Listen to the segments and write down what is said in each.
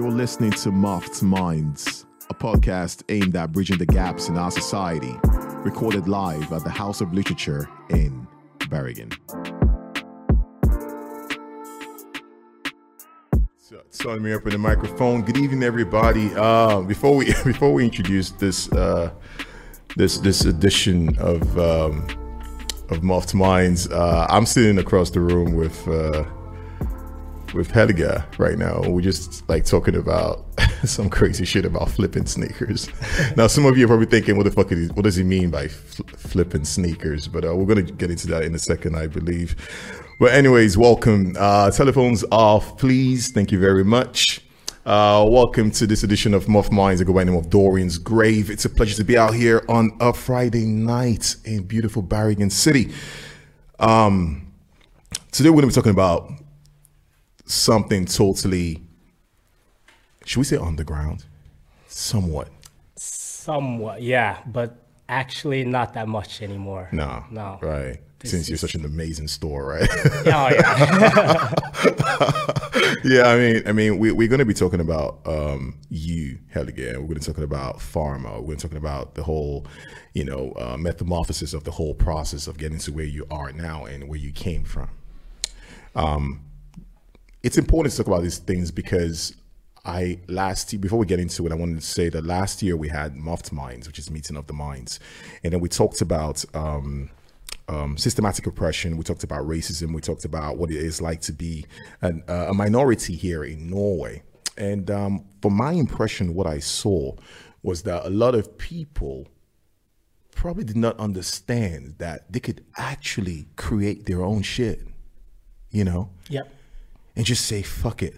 You're listening to Muffed Minds, a podcast aimed at bridging the gaps in our society, recorded live at the House of Literature in Bergen. So, sign me up in the microphone. Good evening, everybody. Uh, before we before we introduce this uh, this this edition of um, of Muffed Minds, uh, I'm sitting across the room with uh, with Helge right now. We're just like talking about some crazy shit about flipping sneakers. now, some of you are probably thinking, "What the fuck is? What does he mean by fl- flipping sneakers?" But uh, we're gonna get into that in a second, I believe. But anyways, welcome. Uh, telephones off, please. Thank you very much. Uh, welcome to this edition of Muff Minds, I go by the name of Dorian's Grave. It's a pleasure to be out here on a Friday night in beautiful Bergen City. Um, today we're going to be talking about something totally, should we say underground? Somewhat. Somewhat, yeah, but actually not that much anymore. No. No. Right. This Since you're such an amazing store, right? Oh, yeah. yeah, I mean, I mean, we, we're going to be talking about um, you, Helligan. We're going to be talking about pharma. We're going to be talking about the whole, you know, uh, metamorphosis of the whole process of getting to where you are now and where you came from. Um, it's important to talk about these things because I last before we get into it, I wanted to say that last year we had Muffed Minds, which is Meeting of the Minds, and then we talked about um, um, systematic oppression. We talked about racism. We talked about what it is like to be an, uh, a minority here in Norway. And um, for my impression, what I saw was that a lot of people probably did not understand that they could actually create their own shit, you know? yep. And just say fuck it.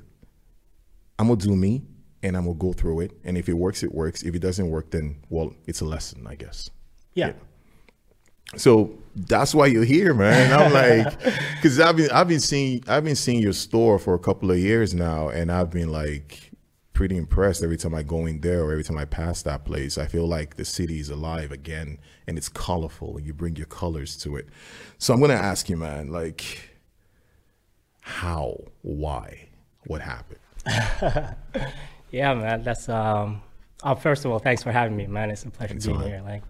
I'm gonna do me and i'm gonna go through it and if it works it works. If it doesn't work then well it's a lesson i guess. Yeah. so that's why you're here man. I'm like because i've been i've been seeing i've been seeing your store for a couple of years now and i've been like pretty impressed every time i go in there or every time i pass that place. I feel like the city is alive again and it's colorful and you bring your colors to it. So i'm gonna ask you man like how why what happened Yeah, man. That's um. Oh, first of all, thanks for having me, man. It's a pleasure being all right. here. Like,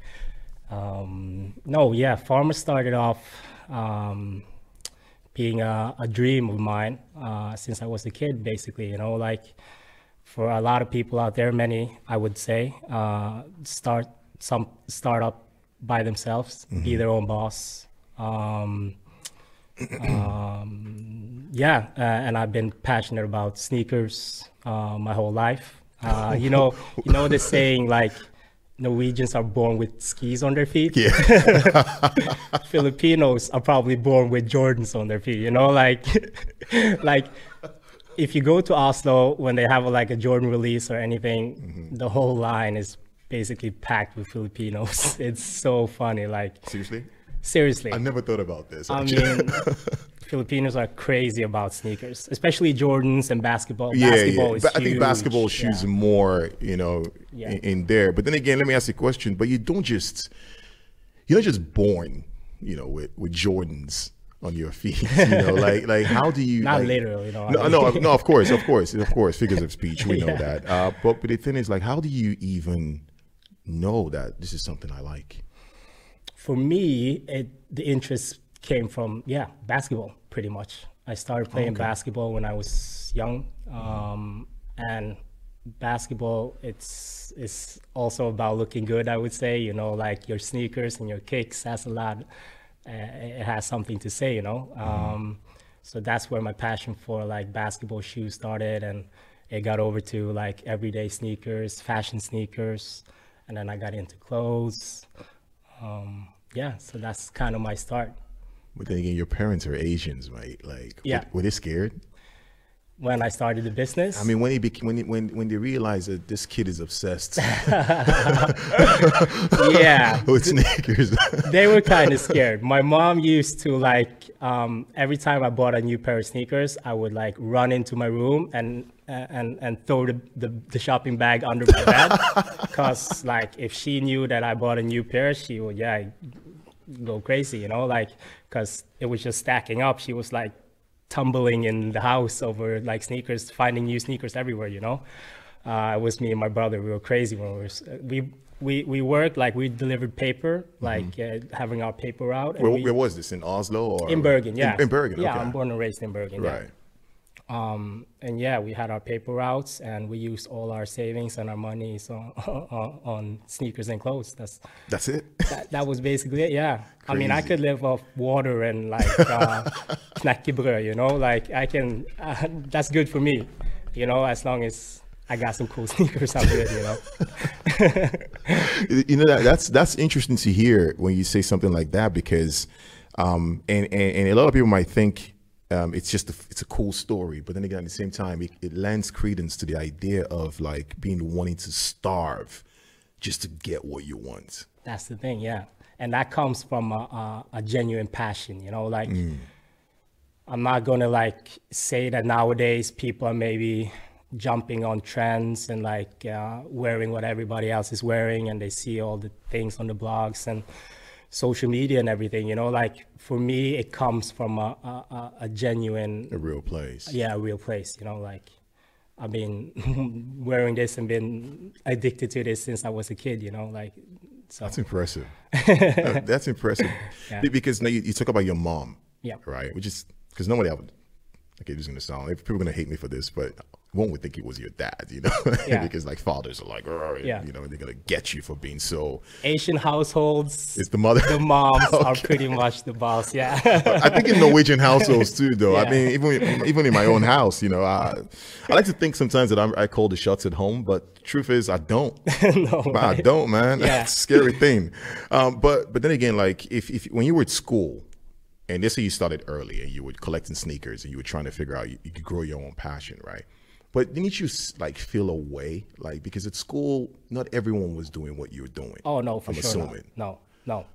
um, no, yeah. Pharma started off um, being a, a dream of mine uh, since I was a kid. Basically, you know, like for a lot of people out there, many I would say, uh, start some startup by themselves, be their own boss. Um, um, yeah, uh, and I've been passionate about sneakers uh, my whole life. Uh, you know, you know the saying like Norwegians are born with skis on their feet. yeah Filipinos are probably born with Jordans on their feet. You know, like, like if you go to Oslo when they have like a Jordan release or anything, the whole line is basically packed with Filipinos. It's so funny. Like seriously seriously, i never thought about this I mean, Filipinos are crazy about sneakers, especially Jordans and basketball. yeah, basketball yeah. But I think basketball shoes Yeah. more, you know, Yeah. in, in there. But then again, let me ask you a question. But you don't just, you're not just born, you know, with, with Jordans on your feet. You know, like like how do you? Not like- literally, no, I No, mean- no, no. Of course, of course, of course. Figures of speech, we know Yeah. that. Uh, but but the thing is, like, how do you even know that this is something I like? For me, it the interest came from yeah basketball pretty much. I started playing basketball when I was young, um, and basketball it's it's also about looking good. I would say you know like your sneakers and your kicks has a lot. Uh, it has something to say, you know. Um, so that's where my passion for like basketball shoes started, and it got over to like everyday sneakers, fashion sneakers, and then I got into clothes. Um, yeah, so that's kind of my start. But then again, your parents are Asians, right? Like, Yeah. were, were they scared? When I started the business, I mean, when he bec- when he, when when they realized that this kid is obsessed yeah, with sneakers, they were kind of scared. My mom used to like um, every time I bought a new pair of sneakers, I would like run into my room and and and throw the, the, the shopping bag under my bed because like if she knew that I bought a new pair, she would yeah go crazy, you know, like because it was just stacking up. She was like tumbling in the house over like sneakers, finding new sneakers everywhere. You know, uh, it was me and my brother. We were crazy when we were we. We, we worked like we delivered paper, like mm-hmm. uh, having our paper out. Where, we, where, was this in Oslo or in Bergen? Yeah, in, in Bergen. Yeah, okay. I'm born and raised in Bergen. Right. Yeah. Um, and yeah, we had our paper routes and we used all our savings and our money so, on, on sneakers and clothes. That's that's it. That, that was basically it. Yeah. Crazy. I mean, I could live off water and like uh, knäckebröd, you know, like I can. Uh, that's good for me, you know, as long as I got some cool sneakers. I'm good, you know. you know that that's that's interesting to hear when you say something like that because, um, and, and and a lot of people might think um, it's just a, it's a cool story. But then again, at the same time, it, it lends credence to the idea of like being wanting to starve just to get what you want. That's the thing, yeah, and that comes from a, a, a genuine passion. You know, like mm. I'm not gonna like say that nowadays people are maybe jumping on trends and like uh, wearing what everybody else is wearing, and they see all the things on the blogs and social media and everything you know like for me it comes from a, a, a genuine a real place. Yeah a real place you know like i've been wearing this and been addicted to this since i was a kid you know like so. That's impressive. That's impressive. Yeah. because now you, you, talk about your mom yeah. right? Which is because nobody ever okay this is gonna sound people are gonna hate me for this but one would think it was your dad, you know, yeah. because like fathers are like, yeah. you know, they're gonna get you for being so. Asian households, it's the mother, the moms okay. are pretty much the boss. Yeah, I think in Norwegian households too, though. Yeah. I mean, even even in my own house, you know, I, I like to think sometimes that I'm, i call the shots at home, but truth is, I don't. no, I don't, man. Yeah. That's a scary thing. Um, but but then again, like if if when you were at school and this say you started early and you were collecting sneakers and you were trying to figure out you, you could grow your own passion, right? But didn't you like feel a way, like because at school, not everyone was doing what you were doing. Oh no, for I'm sure assuming. No, no.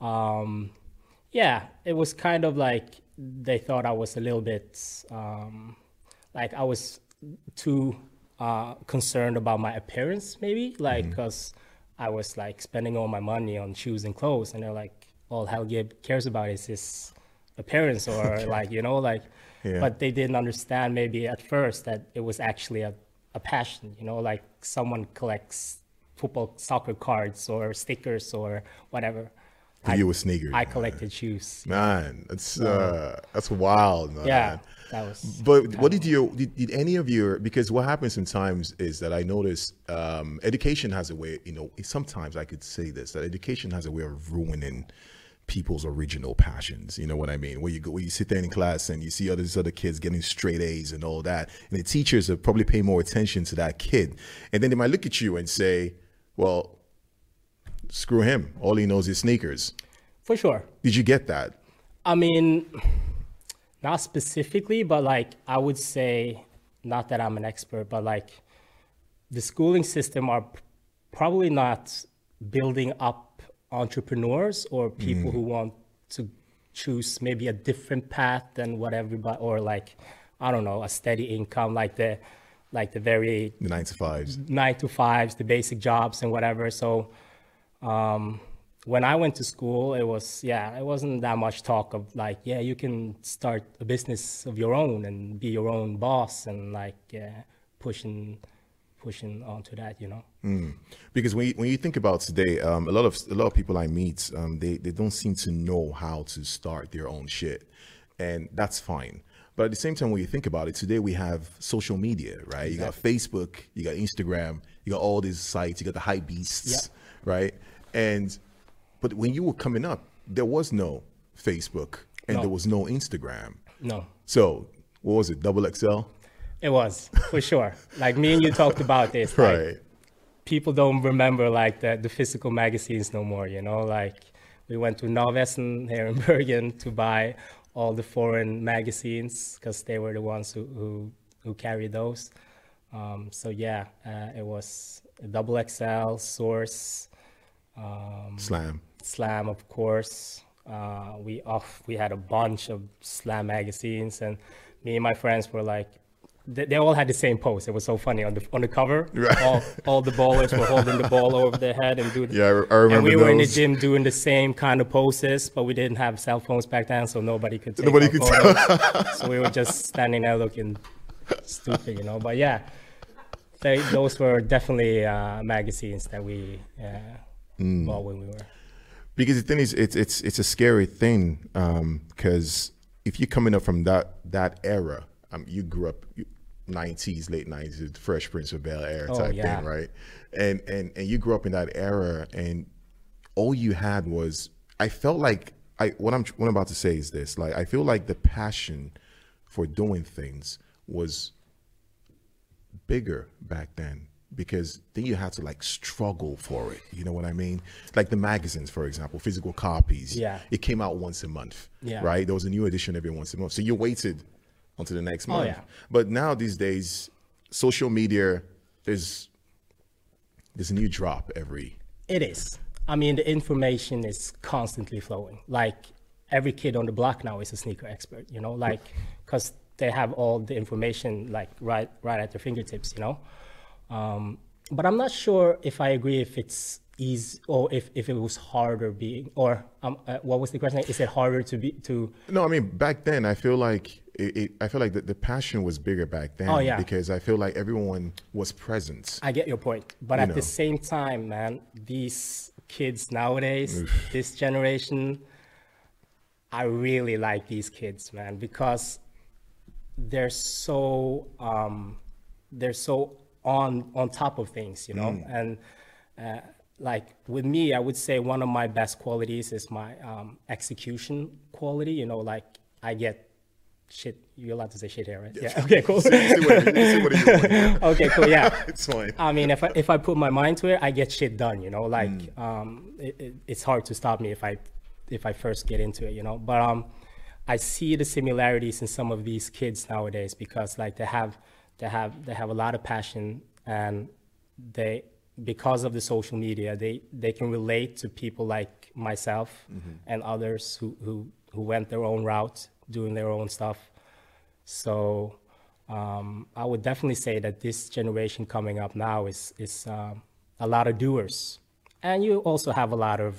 no. Um, yeah, it was kind of like they thought I was a little bit um, like I was too uh, concerned about my appearance, maybe like because mm-hmm. I was like spending all my money on shoes and clothes, and they're like, all Helge cares about is his appearance, or okay. like you know, like yeah. but they didn't understand maybe at first that it was actually a, a passion you know like someone collects football soccer cards or stickers or whatever I, you were sneakers i collected man. shoes man that's uh that's wild man. yeah that was but what did you did, did, any of your because what happens sometimes is that i notice um, education has a way you know sometimes i could say this that education has a way of ruining people's original passions. You know what I mean? Where you go, where you sit there in class and you see all these other kids getting straight A's and all that, and the teachers are probably pay more attention to that kid, and then they might look at you and say, "Well, screw him. All he knows is sneakers." For sure. Did you get that? I mean, not specifically, but like I would say, not that I'm an expert, but like the schooling system are probably not building up entrepreneurs or people mm. who want to choose maybe a different path than what everybody or like I don't know a steady income like the like the very the nine to fives nine to fives the basic jobs and whatever so um, when I went to school it was yeah it wasn't that much talk of like yeah you can start a business of your own and be your own boss and like uh, pushing pushing onto that, you know. Mm. Because when you, when you think about today, um, a lot of a lot of people I meet, um, they they don't seem to know how to start their own shit, and that's fine. But at the same time, when you think about it, today we have social media, right? Exactly. You got Facebook, you got Instagram, you got all these sites, you got the hype beasts, yep. right? And but when you were coming up, there was no Facebook and no. there was no Instagram. No. So what was it? Double XL. It was for sure. Like me and you talked about this. Like, right. People don't remember like the, the physical magazines no more. You know, like we went to Narvesen here in Bergen to buy all the foreign magazines because they were the ones who who, who carried those. Um, so yeah, uh, it was double XL, Source, um, Slam, Slam, of course. Uh, we off we had a bunch of Slam magazines, and me and my friends were like they, they all had the same pose. It was so funny on the on the cover. Right. All all the ballers were holding the ball over their head and doing. Yeah, I remember And we were in the gym doing the same kind of poses, but we didn't have cell phones back then, so nobody could take Nobody could photos. so we were just standing there looking stupid, you know. But yeah, they, those were definitely uh, magazines that we uh, Mm. bought when we were. because the thing is it's it's it's a scary thing because if you're coming up from that that era um, you grew up you- 90s late 90s fresh prince of bel air Oh, type yeah. thing right and and and you grew up in that era and all you had was i felt like i what i'm what i'm about to say is this like i feel like the passion for doing things was bigger back then because then you had to like struggle for it. You know what I mean? Like the magazines, for example, physical copies. Yeah. It came out once a month. Yeah. Right? There was a new edition every once a month. So you waited until the next month. yeah. But now these days, social media, there's there's a new drop every It is. I mean, the information is constantly flowing. Like every kid on the block now is a sneaker expert. You know, like because they have all the information like right right at their fingertips. You know, um, but I'm not sure if I agree if it's easy or if, if it was harder being or um, uh, what was the question? Is it harder to be to? No, I mean back then. I feel like it, it, I feel like the, the passion was bigger back then. Oh, yeah. Because I feel like everyone was present. I get your point, but You at know. the same time, man, these kids nowadays, this generation, I really like these kids, man, because they're so um, they're so on on top of things, you know, and uh, like with me, I would say one of my best qualities is my um, execution quality. You know, like I get shit. You're allowed to say shit here, right? Yeah. Okay. Cool. See what, see what you want. okay. Cool. Yeah. It's fine. I mean, if I, if I put my mind to it, I get shit done. You know, like um, it, it, it's hard to stop me if I if I first get into it. You know, but um, I see the similarities in some of these kids nowadays because like they have they have they have a lot of passion and they because of the social media they they can relate to people like myself and others who who who went their own route doing their own stuff so um, I would definitely say that this generation coming up now is is um, a lot of doers, and you also have a lot of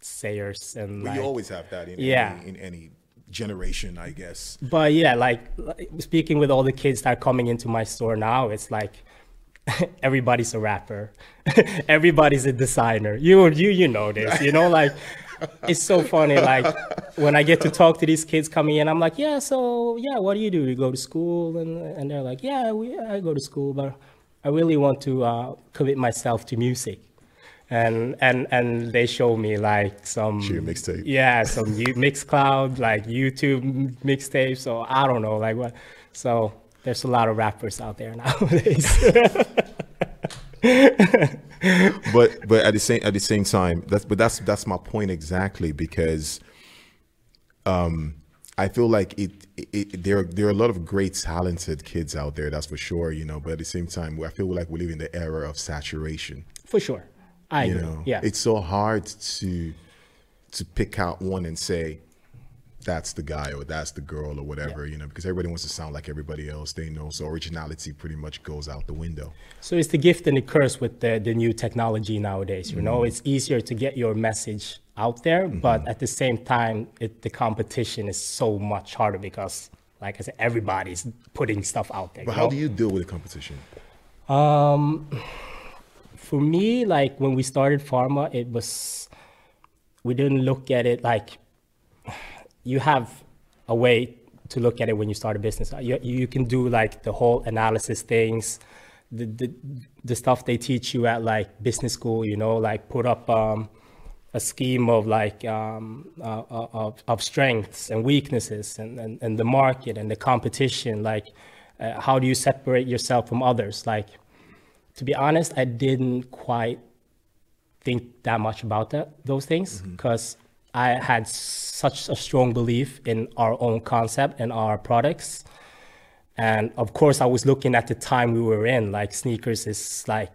sayers and But like, you always have that in, Yeah. any, in any generation, I guess. but yeah, like, like speaking with all the kids that are coming into my store now, it's like everybody's a rapper, everybody's a designer. You you you know this, you know, like it's so funny. Like when I get to talk to these kids coming in, I'm like, yeah, so yeah, what do you do? You go to school, and and they're like, yeah, we I go to school, but I really want to uh, commit myself to music. And and and they show me like some mixtape. yeah, some Mixcloud, like YouTube mixtapes, or I don't know, like what. So there's a lot of rappers out there nowadays. but but at the same at the same time, that's but that's that's my point exactly because um I feel like it, it, it there there are a lot of great talented kids out there, that's for sure, you know. But at the same time, I feel like we live in the era of saturation. For sure, I You agree. know, yeah, it's so hard to to pick out one and say that's the guy or that's the girl or whatever, you know, because everybody wants to sound like everybody else they know. So originality pretty much goes out the window. So it's the gift and the curse with the, the new technology nowadays. You know, it's easier to get your message out there, but at the same time, it, the competition is so much harder because, like I said, everybody's putting stuff out there. But how know? do you deal with the competition? Um, for me, like when we started pharma, it was we didn't look at it like you have a way to look at it when you start a business. You, you can do like the whole analysis things, the, the the stuff they teach you at like business school. You know, like put up um, a scheme of like um, uh, uh, of, of strengths and weaknesses and, and, and the market and the competition. Like, uh, how do you separate yourself from others? Like, to be honest, I didn't quite think that much about that those things because I had such a strong belief in our own concept and our products. And of course, I was looking at the time we were in. Like sneakers is like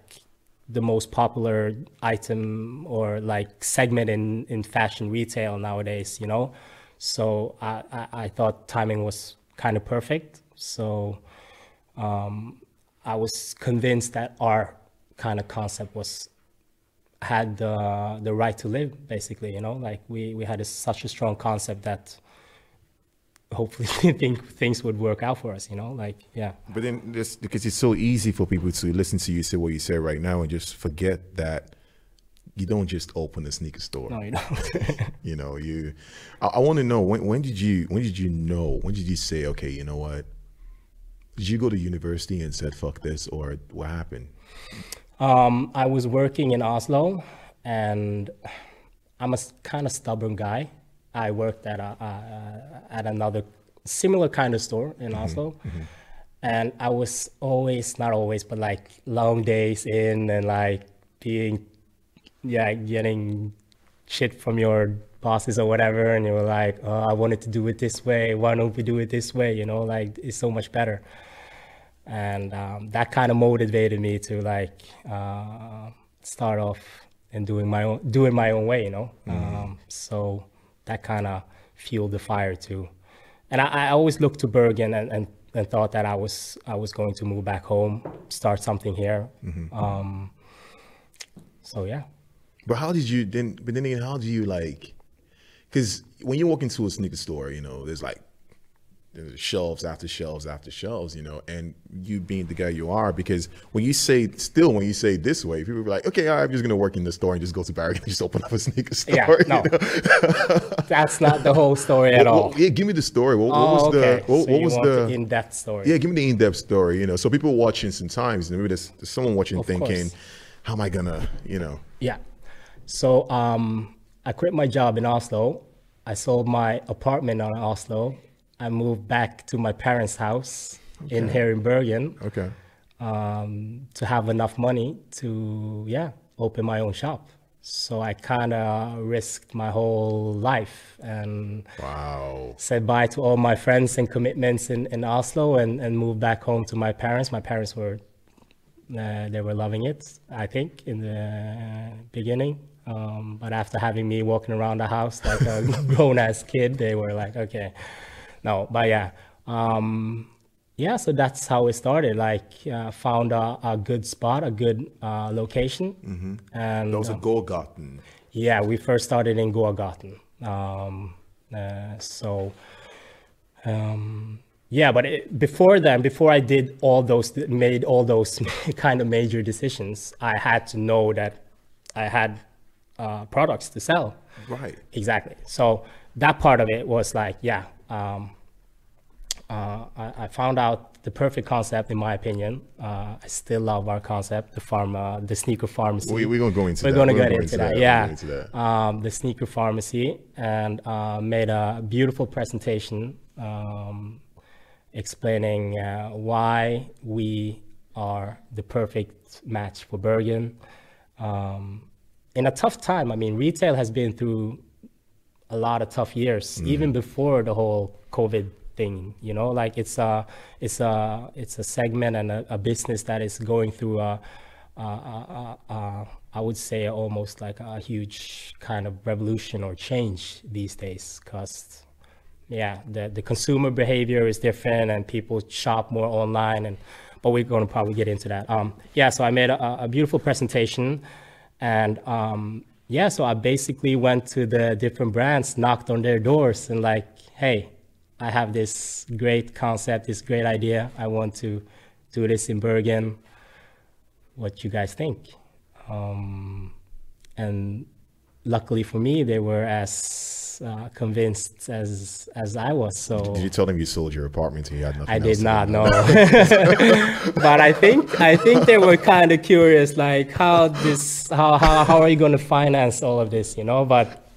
the most popular item or like segment in, in fashion retail nowadays, you know. So I, I, I thought timing was kind of perfect. So um, I was convinced that our kind of concept was had the the right to live basically you know? Like we we had a, such a strong concept that hopefully think things would work out for us you know? Like yeah. But then this because it's so easy for people to listen to you say what you say right now and just forget that you don't just open a sneaker store. No you don't. You know you i, I want to know when, when did you when did you know when did you say okay you know what? Did you go to university and said fuck this or what happened um, I was working in Oslo, and I'm a kind of stubborn guy. I worked at a, uh, at another similar kind of store in mm-hmm. Oslo, mm-hmm. and I was always not always, but like long days in and like being, yeah, getting shit from your bosses or whatever, and you were like, oh, I wanted to do it this way. Why don't we do it this way? You know, like it's so much better and um, that kind of motivated me to like uh, start off and doing my own doing my own way you know mm-hmm. um, so that kind of fueled the fire too and I, I always looked to Bergen and, and, and, thought that I was I was going to move back home start something here mm-hmm. um, so yeah but how did you then but then again how do you like because when you walk into a sneaker store you know there's like shelves after shelves after shelves, you know, and you being the guy you are, because when you say, still when you say this way, people be like, okay, I'm just going to work in the store and just go to Barry and just open up a sneaker store. Yeah, no, you know? that's not the whole story at all. yeah, give me the story. What, what oh, was okay. the, what, so was the, the in-depth story? Yeah, give me the in-depth story, you know, so people watching sometimes, maybe there's, there's someone watching of thinking, course. how am I going to, you know? Yeah. So um, I quit my job in Oslo. I sold my apartment in Oslo I moved back to my parents' house okay. in here in Bergen. Okay. Um, to have enough money to yeah open my own shop. So I kind of risked my whole life and wow. said bye to all my friends and commitments in, in Oslo and, and moved back home to my parents. My parents were uh, they were loving it, I think, in the beginning. Um, but after having me walking around the house like a grown ass kid, they were like, okay, no, but yeah. Um, yeah, so that's how it started. Like, uh, found a, a, good spot, a good uh, location, mm-hmm. and those are uh. Yeah, we first started in Gågaten. Um, uh, so, um, yeah, but it, before then, before I did all those, made all those kind of major decisions, I had to know that I had uh, products to sell. Right. Exactly. So that part of it was like, yeah, um, uh, I, I, found out the perfect concept, in my opinion. Uh, I still love our concept, the pharma, the sneaker pharmacy. We, are gonna go into we're that. Gonna we're gonna get into, that. that. Yeah, into that. Um, the sneaker pharmacy, and uh, made a beautiful presentation um, explaining uh, why we are the perfect match for Bergen. Um, in a tough time, I mean, retail has been through a lot of tough years, mm. even before the whole COVID thing. You know, like it's a it's a it's a segment and a, a business that is going through a, a, a, a I would say almost like a huge kind of revolution or change these days, because yeah, the the consumer behavior is different and people shop more online and. But we're going to probably get into that. Um, yeah, so I made a, a beautiful presentation, and um, yeah, so I basically went to the different brands, knocked on their doors, and like, hey, I have this great concept, this great idea. I want to do this in Bergen. What you guys think? Um, and luckily for me, they were as uh, convinced as as I was. So did you tell them you sold your apartment and you had nothing? I did not know, but I think I think they were kind of curious, like how this how how how are you going to finance all of this, you know? But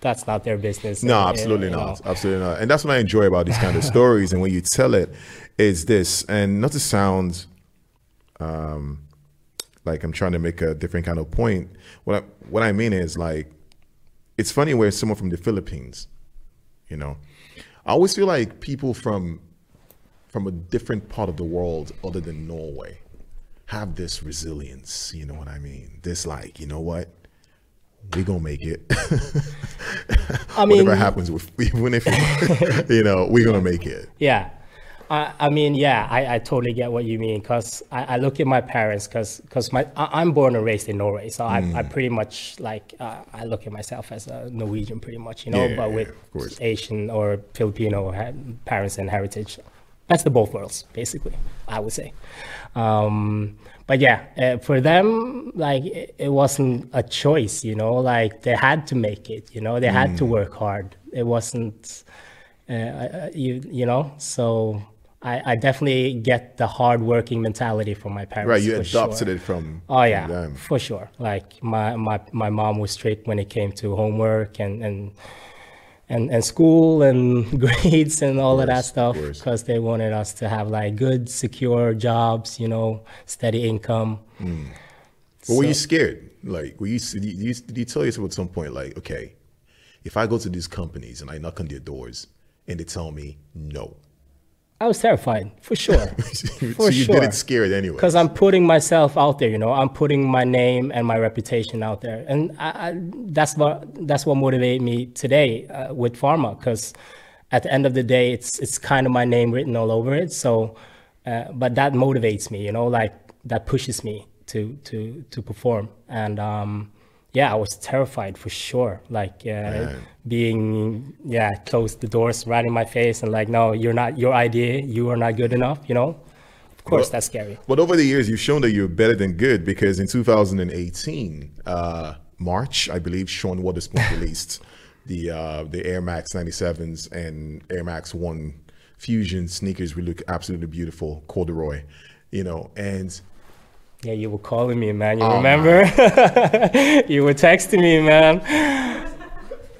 that's not their business. No, and, absolutely and, not. Know. Absolutely not. And that's what I enjoy about these kind of stories. And when you tell it, is this, and not to sound um, like I'm trying to make a different kind of point. What I, what I mean is like, it's funny where someone from the Philippines, you know, I always feel like people from from a different part of the world other than Norway have this resilience. You know what I mean? This like, you know what? we gonna make it. I mean, whatever happens with even if you know, we're gonna make it. Yeah, I, I mean, yeah, I, I totally get what you mean because I, I look at my parents because because my I, am born and raised in Norway, so I, I pretty much like uh, I look at myself as a Norwegian, pretty much, you know, Yeah, but with course. Asian or Filipino parents and heritage. That's the both worlds, basically. I would say. Um, but yeah, uh, for them, like it, it wasn't a choice, you know. Like they had to make it, you know. They had Mm. to work hard. It wasn't, uh, uh, you you know. So I, I definitely get the hard working mentality from my parents. Right, you adopted sure. it from. Oh from yeah, them. for sure. Like my, my my mom was strict when it came to homework and and and, and school and grades and all of, that course, of stuff because they wanted us to have like good, secure jobs, you know, steady income. Mm. But were you scared? Like, were you, did you, did you tell yourself at some point, like, okay, if I go to these companies and I knock on their doors and they tell me no, I was terrified for sure. so For you sure. did it scared anyway. because I'm putting myself out there. You know, I'm putting my name and my reputation out there, and I, I, that's what that's what motivated me today uh, with pharma. Because at the end of the day, it's it's kind of my name written all over it. So, uh, but that motivates me. You know, like that pushes me to to to perform. And um, yeah, I was terrified for sure. Like uh, being yeah, closed the doors right in my face and like, no, you're not your idea. You are not good enough. You know. Of course, Well- that's scary. But over the years, you've shown that you're better than good because in 2018, uh, March, I believe, Sean Wotherspoon released the uh, the Air Max 97s and Air Max One Fusion sneakers. We look absolutely beautiful, corduroy, you know, and Yeah, you were calling me, man. You Oh, remember? you were texting me, man.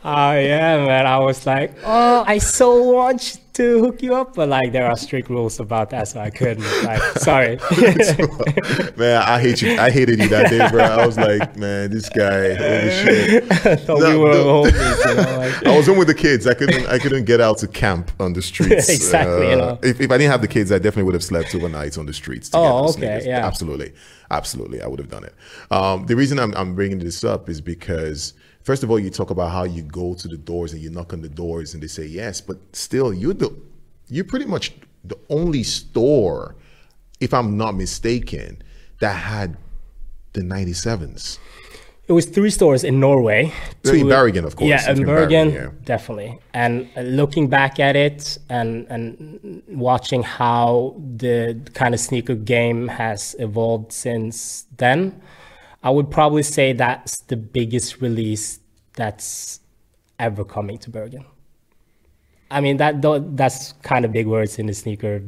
Oh yeah, man. I was like, oh, I so want to hook you up, but like there are strict rules about that, so I couldn't. Like, sorry. man, I hate you. I hated you that day, bro. I was like, man, this guy, holy shit. Thought No, we were no. homies, you know. Like, I was home with the kids. I couldn't. I couldn't get out to camp on the streets. Exactly, you Uh, know. If, if I didn't have the kids, I definitely would have slept overnight on the streets. To Oh, get okay, yeah. Absolutely, absolutely, I would have done it. Um, the reason I'm, I'm bringing this up is because first of all, you talk about how you go to the doors and you knock on the doors and they say yes, but still, you're the you're pretty much the only store, if I'm not mistaken, that had the 97s. it was three stores in Norway. In Bergen, of course. Yeah, in Bergen, yeah. definitely. And looking back at it and and watching how the kind of sneaker game has evolved since then, I would probably say that's the biggest release that's ever coming to Bergen. I mean that that's kind of big words in the sneaker,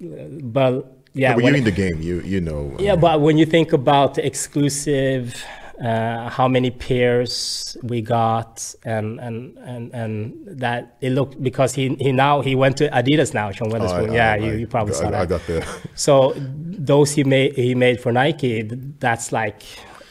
but yeah. but when you're in the game. You you know. yeah, uh, but when you think about the exclusive, uh, how many pairs we got, and and and and that it looked because he he now he went to Adidas now, Sean Oh, Wotherspoon. I- yeah, I- you, you probably saw that. I got the. so those he made he made for Nike, that's like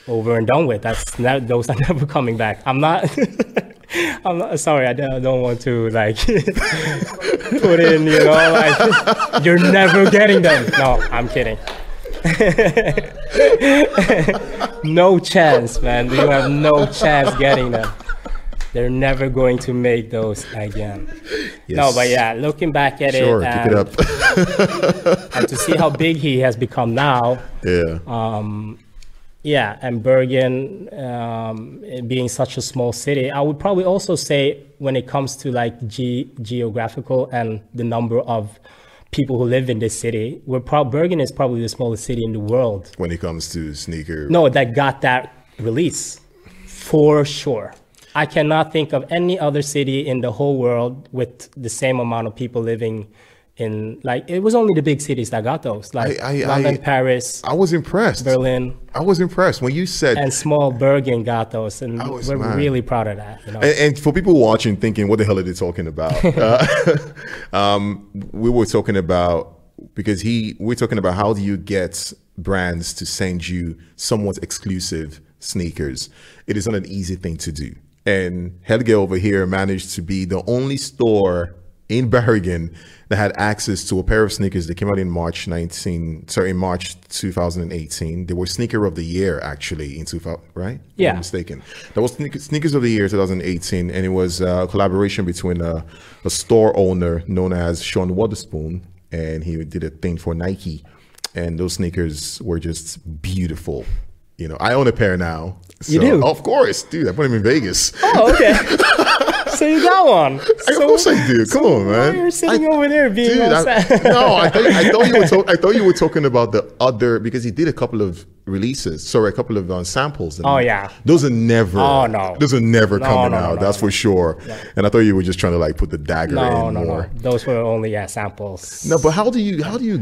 over and done with. That's ne- those are never coming back. I'm not. I'm not sorry. I don't, I don't want to like put in, you know, like you're never getting them. No, I'm kidding. No chance, man. You have no chance getting them. They're never going to make those again. No, but yeah, looking back at Sure, it, keep and, it and to see how big he has become now, yeah. Um, yeah, and Bergen um, being such a small city, I would probably also say when it comes to like ge- geographical and the number of people who live in this city, we're prob- Bergen is probably the smallest city in the world. when it comes to sneaker. No, that got that release for sure. I cannot think of any other city in the whole world with the same amount of people living in like it was only the big cities that got those like I- I- London, I- Paris, I was impressed. Berlin, I was impressed when you said. and small Bergen got those, and was we're mad. really proud of that. You know, and, and for people watching, thinking, what the hell are they talking about? uh, um, we were talking about because he, we're talking about how do you get brands to send you somewhat exclusive sneakers? It is not an easy thing to do. And Helge over here managed to be the only store in Bergen that had access to a pair of sneakers that came out in March 19, sorry, in March 2018. They were sneaker of the year actually in 2000, right? Yeah. mistaken. That was sneakers of the year 2018, and it was uh, a collaboration between a, a store owner known as Sean Wotherspoon and he did a thing for Nike, and those sneakers were just beautiful. You know, I own a pair now. You do? Of course, dude. I put them in Vegas. Oh, okay. so you got one. of course I do. Come on, man. You're sitting I- over there being Dude, all I, no, I thought, I thought you were I thought you were talking about the other because he did a couple of releases, sorry, a couple of uh, samples. and Oh, yeah. those are never. Oh, no. those are never No, coming no, out. no, that's for sure. And I thought you were just trying to like put the dagger in no, more. no. Those were only yeah samples. No, but how do you how do you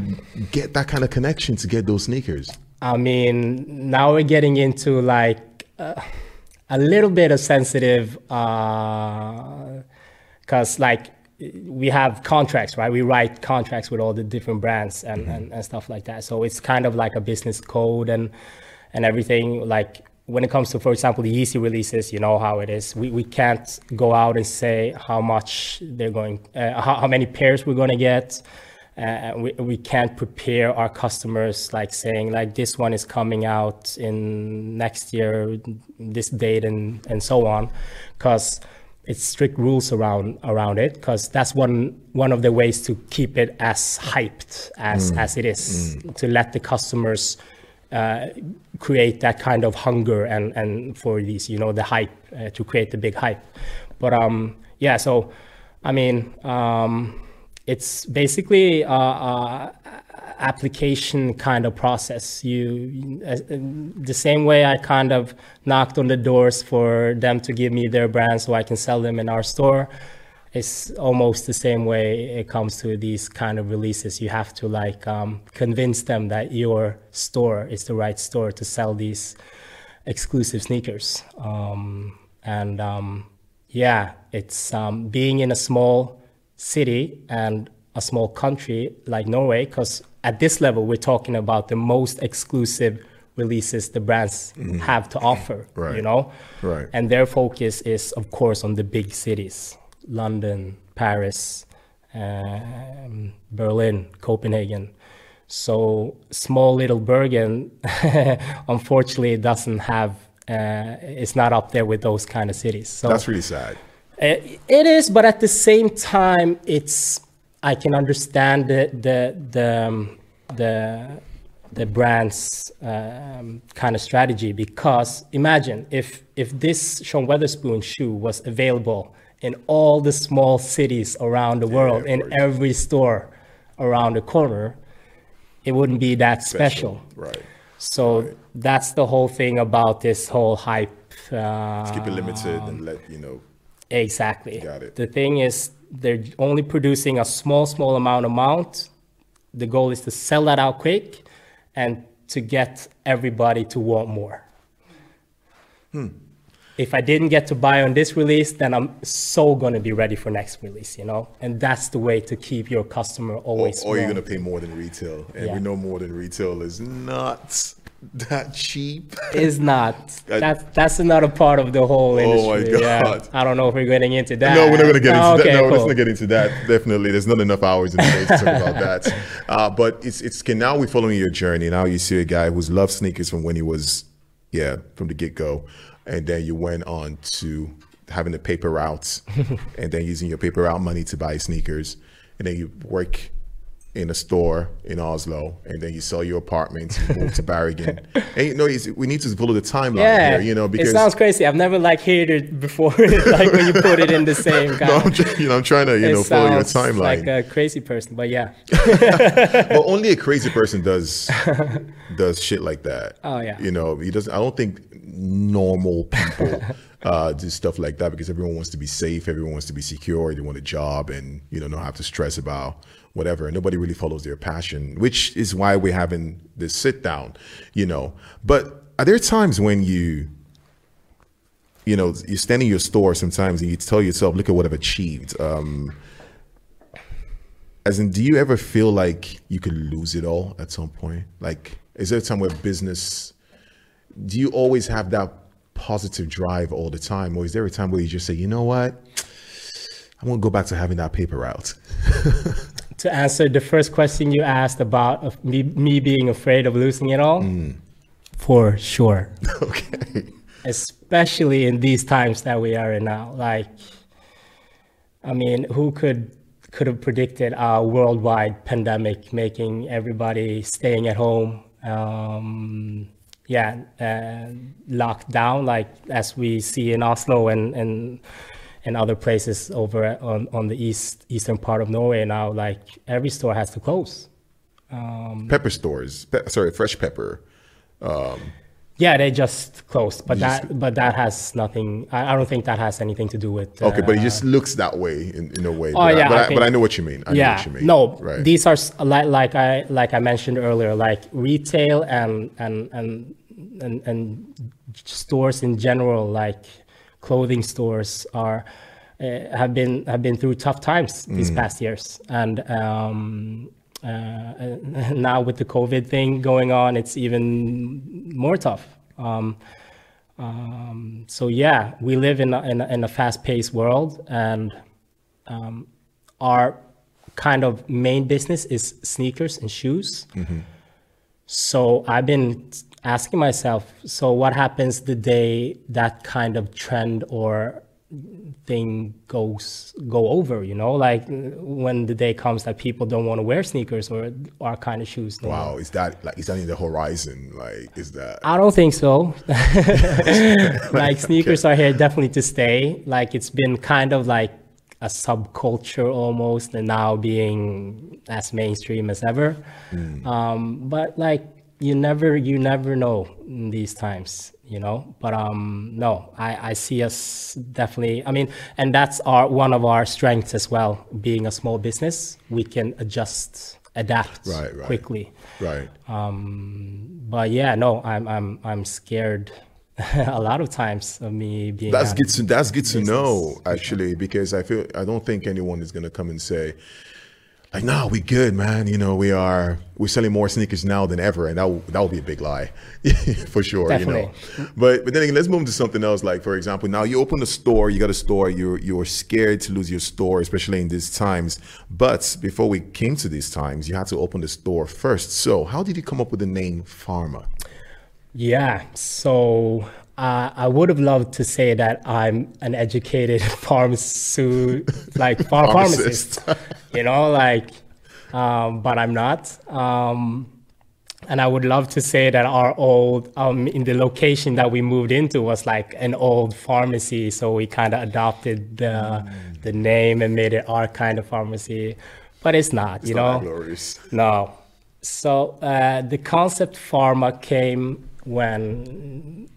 get that kind of connection to get those sneakers? I mean, now we're getting into like uh, a little bit of sensitive, because like we have contracts, right? We write contracts with all the different brands and, and, and stuff like that. So it's kind of like a business code and and everything. Like when it comes to, for example, the Yeezy releases, you know how it is. We we can't go out and say how much they're going, uh, how, how many pairs we're going to get uh, we, we can't prepare our customers like saying like this one is coming out in next year this date and and so on because it's strict rules around around it because that's one one of the ways to keep it as hyped as as it is to let the customers uh, create that kind of hunger and and for these you know the hype uh, to create the big hype. But um yeah so i mean um it's basically a, a application kind of process. You, uh, the same way I kind of knocked on the doors for them to give me their brand so I can sell them in our store. It's almost the same way it comes to these kind of releases. You have to like um, convince them that your store is the right store to sell these exclusive sneakers. Um, and um, yeah, it's um, being in a small city and a small country like Norway, because at this level, we're talking about the most exclusive releases the brands have to offer, Right. you know? Right. And their focus is, of course, on the big cities London, Paris, um, Berlin, Copenhagen. So small little Bergen, unfortunately, doesn't have, uh, it's not up there with those kind of cities. So That's really sad. Uh, It is, but at the same time, it's I can understand the the the um, the, the brand's um, kind of strategy because imagine if if this Sean Wotherspoon shoe was available in all the small cities around the world in every store around the corner, it wouldn't be that special. Right. So that's the whole thing about this whole hype. Uh, Keep it limited and let you know. Exactly. Got it. The thing is, they're only producing a small, small amount amount. The goal is to sell that out quick and to get everybody to want more. Hmm. If I didn't get to buy on this release, then I'm so gonna be ready for next release, you know? And that's the way to keep your customer always or you're gonna pay more than retail, and we know more than retail is not that cheap. is not. That's that's another part of the whole industry. Oh my industry. Yeah. God. I don't know if we're getting into that. No, we're not going to get into Oh, that. okay, No, let's cool. not get into that. Definitely, there's not enough hours in the day to talk about that. Uh, but it's it's can now we're following your journey. Now you see a guy who's loved sneakers from when he was, yeah, from the get go, and then you went on to having the paper routes, and then using your paper route money to buy sneakers, and then you work in a store in Oslo, and then you sell your apartment, you move to Bergen. And you know, we need to follow the timeline Yeah, here, you know, because it sounds crazy. I've never like heard it before, like when you put it in the same kind. no, I'm, of- try- you know, I'm trying to, you it know, follow your sounds timeline. Like a crazy person, but yeah. but only a crazy person does does shit like that. Oh, yeah. You know, he doesn't. I don't think normal people uh, do stuff like that because everyone wants to be safe, everyone wants to be secure, they want a job, and you know, not have to stress about whatever. Nobody really follows their passion, which is why we're having this sit down. You know, but are there times when you you know, you stand in your store sometimes and you tell yourself, look at what I've achieved. Um, as in, do you ever feel like you could lose it all at some point? Like, is there a time where business, do you always have that positive drive all the time? Or is there a time where you just say, you know what? I'm to go back to having that paper route. To answer the first question you asked about of me, me being afraid of losing it all, for sure. okay. especially in these times that we are in now. Like, I mean, who could could have predicted a worldwide pandemic, making everybody staying at home. Um, yeah, uh, locked down, like as we see in Oslo and and and other places over on, on the east eastern part of Norway now. Like every store has to close. Um, pepper stores, pe- sorry, fresh pepper. Um, yeah, they just closed, but that just, but that has nothing. I, I, don't think that has anything to do with. Uh, okay, but it just looks that way in, in a way. Oh but yeah, I, but, I, I, but I know what you mean. I yeah, you mean. no, right. these are like like I like I mentioned earlier, like retail and and and and, and stores in general, like clothing stores, are uh, have been have been through tough times these mm. past years, and um, uh, now with the COVID thing going on, it's even more tough. Um, um, so yeah, we live in a, in a, in a fast-paced world, and um, our kind of main business is sneakers and shoes. Mm-hmm. So I've been asking myself, so what happens the day that kind of trend or thing goes go over you know? Like when the day comes that people don't want to wear sneakers or our kind of shoes wow is that like is that in the horizon? Like is that i don't think so. Like sneakers okay. are here definitely to stay. Like it's been kind of like a subculture almost and now being as mainstream as ever. Mm. um, but like you never you never know in these times you know? But um no i i see us definitely i mean and that's our one of our strengths as well being a small business we can adjust adapt right, right. quickly. Right. Um but yeah no i'm i'm i'm scared a lot of times of me being that's good to that's good to know actually because i feel i don't think anyone is going to come and say like, no, we good, man. You know, we are we're selling more sneakers now than ever, and that that would be a big lie, for sure. Definitely. You know, mm-hmm. but but then again, let's move to something else. Like for example, now you open a store, you got a store, you're you're scared to lose your store, especially in these times. But before we came to these times, you had to open the store first. So how did you come up with the name Pharma? Yeah, so uh, I would have loved to say that I'm an educated pharmacist, like ph- pharmacist, you know, like, um, but I'm not. Um, and I would love to say that our old, um, in the location that we moved into was like an old pharmacy. So we kind of adopted the, mm. the name and made it our kind of pharmacy, but it's not, it's you not know? No. So uh, the concept pharma came when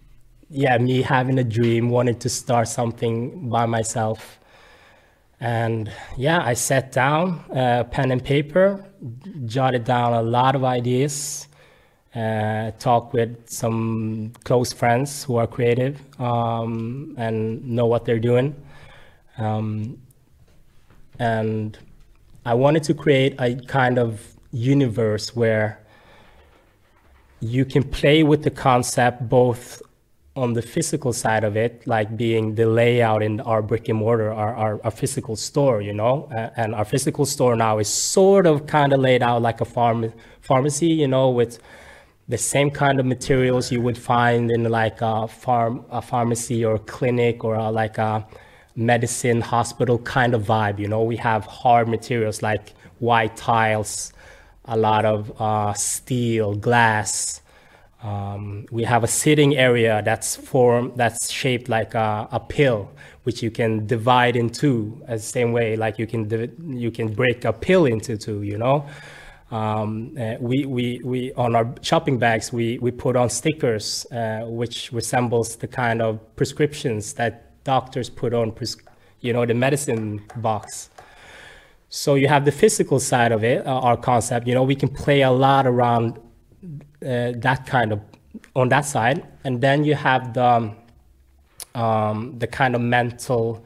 yeah, me having a dream, wanted to start something by myself. And yeah, I sat down, uh, pen and paper, jotted down a lot of ideas, uh, talked with some close friends who are creative um, and know what they're doing. Um, and I wanted to create a kind of universe where you can play with the concept both on the physical side of it, like being the layout in our brick and mortar, our, our, our physical store, you know, uh, and our physical store now is sort of kind of laid out like a farm pharmacy, you know, with the same kind of materials you would find in like a farm, a pharmacy or clinic or a, like a medicine hospital kind of vibe. You know, we have hard materials like white tiles, a lot of uh, steel, glass, um, we have a sitting area that's form that's shaped like a, a, pill, which you can divide in two, the same way like you can you can break a pill into two. You know, um, uh, we, we, we on our shopping bags we, we put on stickers uh, which resembles the kind of prescriptions that doctors put on, you know, the medicine box. So you have the physical side of it, uh, our concept. You know, we can play a lot around uh, that kind of on that side, and then you have the um, the kind of mental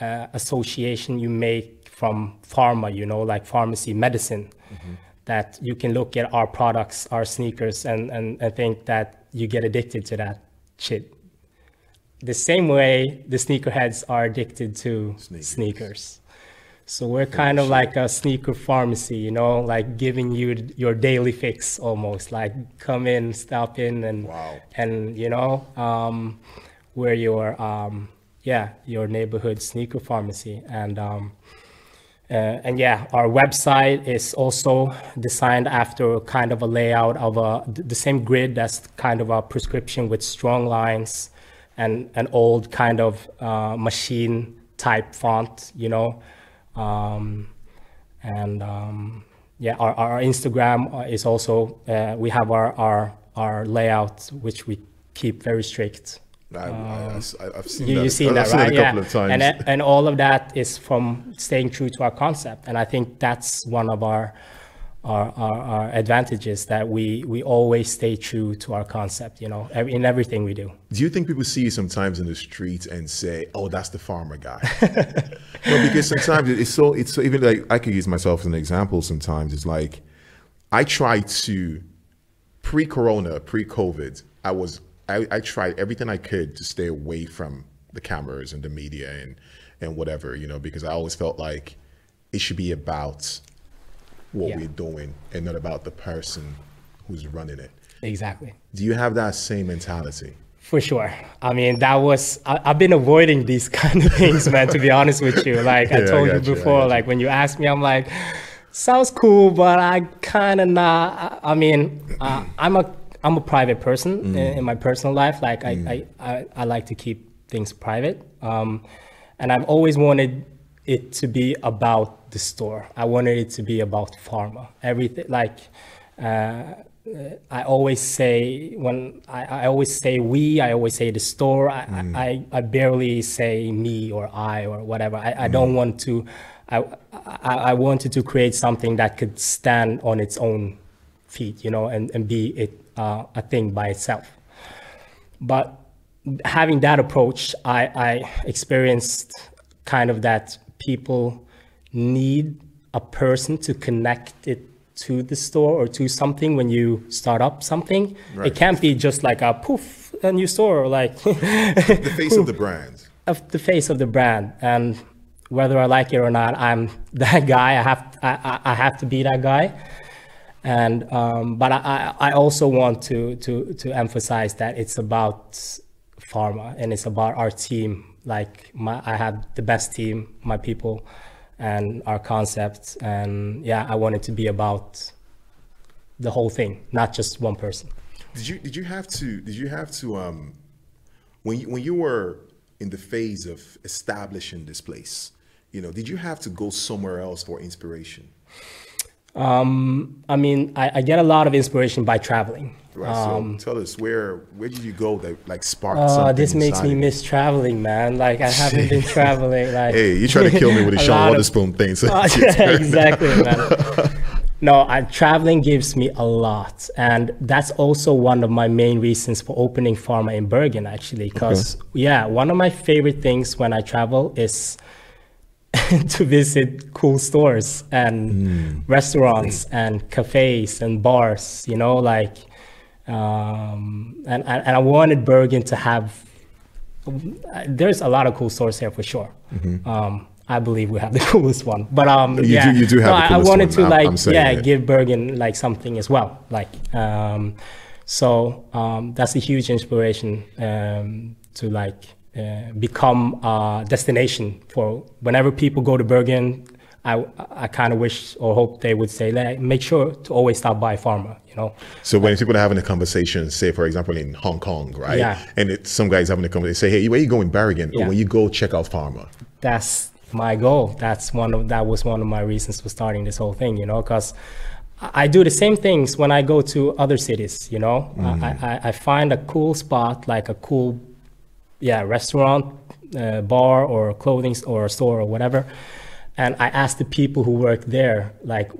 uh, association you make from pharma, you know, like pharmacy medicine. Mm-hmm. That you can look at our products, our sneakers, and, and, and think that you get addicted to that shit. The same way the sneakerheads are addicted to sneakers. sneakers. So we're kind of like a sneaker pharmacy, you know, like giving you your daily fix almost. Like come in, stop in, and wow. and you know, um, we're your um, yeah your neighborhood sneaker pharmacy, and um, uh, and yeah, our website is also designed after kind of a layout of a, the same grid that's kind of a prescription with strong lines and an old kind of uh, machine type font, you know. Um, and um, yeah, our, our Instagram is also, uh, we have our, our, our layout, which we keep very strict. I, have seen you, that. You've seen I've that, seen right? it a couple yeah. of times. And, and all of that is from staying true to our concept. And I think that's one of our, our, our, our advantages that we, we always stay true to our concept, you know, in everything we do. Do you think people see you sometimes in the streets and say, "Oh, that's the Pharma guy"? no, because sometimes it's so it's so even like I could use myself as an example. Sometimes it's like I try to pre-corona, pre-COVID, I was I, I tried everything I could to stay away from the cameras and the media and and whatever, you know, because I always felt like it should be about what Yeah. we're doing and not about the person who's running it. Exactly. Do you have that same mentality? For sure. I mean, that was, I, I've been avoiding these kind of things, man, to be honest with you. Like I Yeah, I told you you, before, you. like when you asked me, I'm like, sounds cool, but I kind of not, I, I mean, uh, I'm a, I'm a private person Mm. in, in my personal life. Like I, I, I, I like to keep things private. Um, and I've always wanted it to be about the store. I wanted it to be about pharma. Everything like, uh, I always say when I, I always say we, I always say the store. I, I, I barely say me or I or whatever. I, I don't want to. I, I I wanted to create something that could stand on its own feet, you know, and, and be it uh, a thing by itself. But having that approach, I, I experienced kind of that people need a person to connect it to the store or to something when you start up something. Right. It can't be just like a poof, a new store, like The face of the brand. of the face of the brand. And whether I like it or not, I'm that guy. I have I, I- have to be that guy. And um, but I, I I also want to to to emphasize that it's about pharma and it's about our team. Like my I have the best team, my people, and our concept. And yeah, I want it to be about the whole thing, not just one person. Did you did you have to did you have to um when you when you were in the phase of establishing this place, you know, did you have to go somewhere else for inspiration? Um, I mean, I, I get a lot of inspiration by traveling. Right. so tell us where where did you go that like sparked Uh, something? this makes me miss traveling, man. Like I haven't been traveling. Like Hey, you try to kill me with the a Sean lot of- Wotherspoon thing. So Uh, yeah, exactly, man. No, I, traveling gives me a lot, and that's also one of my main reasons for opening Pharma in Bergen, actually. Because yeah, one of my favorite things when I travel is to visit cool stores and restaurants and cafes and bars. You know, like, um, and and I wanted Bergen to have there's a lot of cool stores here for sure. Um, I believe we have the coolest one, but um, Mm-hmm. You do- yeah, you do have No, I- wanted one. to I'm- like, I'm yeah, it. give Bergen like something as well, like um, so um, that's a huge inspiration um, to like uh, become a destination for whenever people go to Bergen. I, I kind of wish or hope they would say, like, make sure to always stop by Pharma, you know? So when people are having a conversation, say for example in Hong Kong, right? Yeah. And it, some guys having a conversation, say, "Hey, where you going, Bergen? Yeah. Or when you go, check out Pharma." that's my goal. That's one of that was one of my reasons for starting this whole thing, you know, because I do the same things when I go to other cities, you know. Mm. I, I, I find a cool spot, like a cool, yeah, restaurant, uh, bar, or clothing or store or whatever, and I asked the people who work there, like,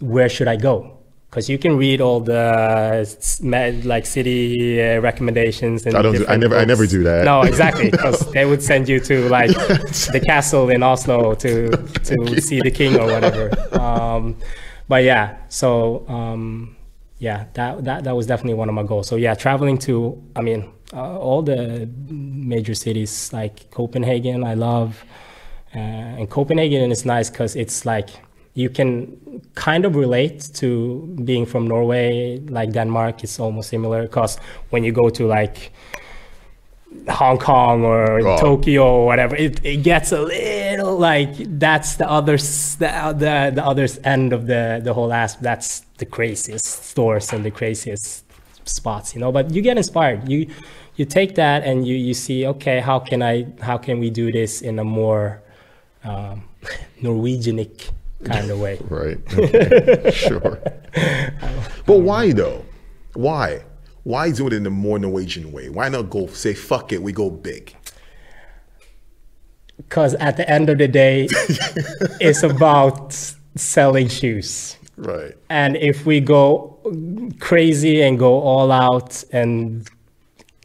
where should I go? Because you can read all the like city uh, recommendations and I don't do- I never- I never do that. No, exactly, because they would send you to like the castle in Oslo to to see the king or whatever. Um, but yeah, so um, yeah, that, that that was definitely one of my goals. So yeah, traveling to, I mean, uh, all the major cities like Copenhagen, I love, uh, and Copenhagen is nice because it's like you can kind of relate to being from Norway, like Denmark. It's almost similar because when you go to like Hong Kong or Oh. Tokyo or whatever, it, it gets a little like that's the other the, the the other end of the the whole aspect. That's the craziest stores and the craziest spots, you know. But you get inspired. You you take that and you you see, okay, how can I how can we do this in a more um, Norwegianic kind of way? Right. Okay. sure. But why though? Why? Why do it in a more Norwegian way? Why not go say fuck it, we go big? Because at the end of the day, it's about selling shoes. Right. And if we go crazy and go all out and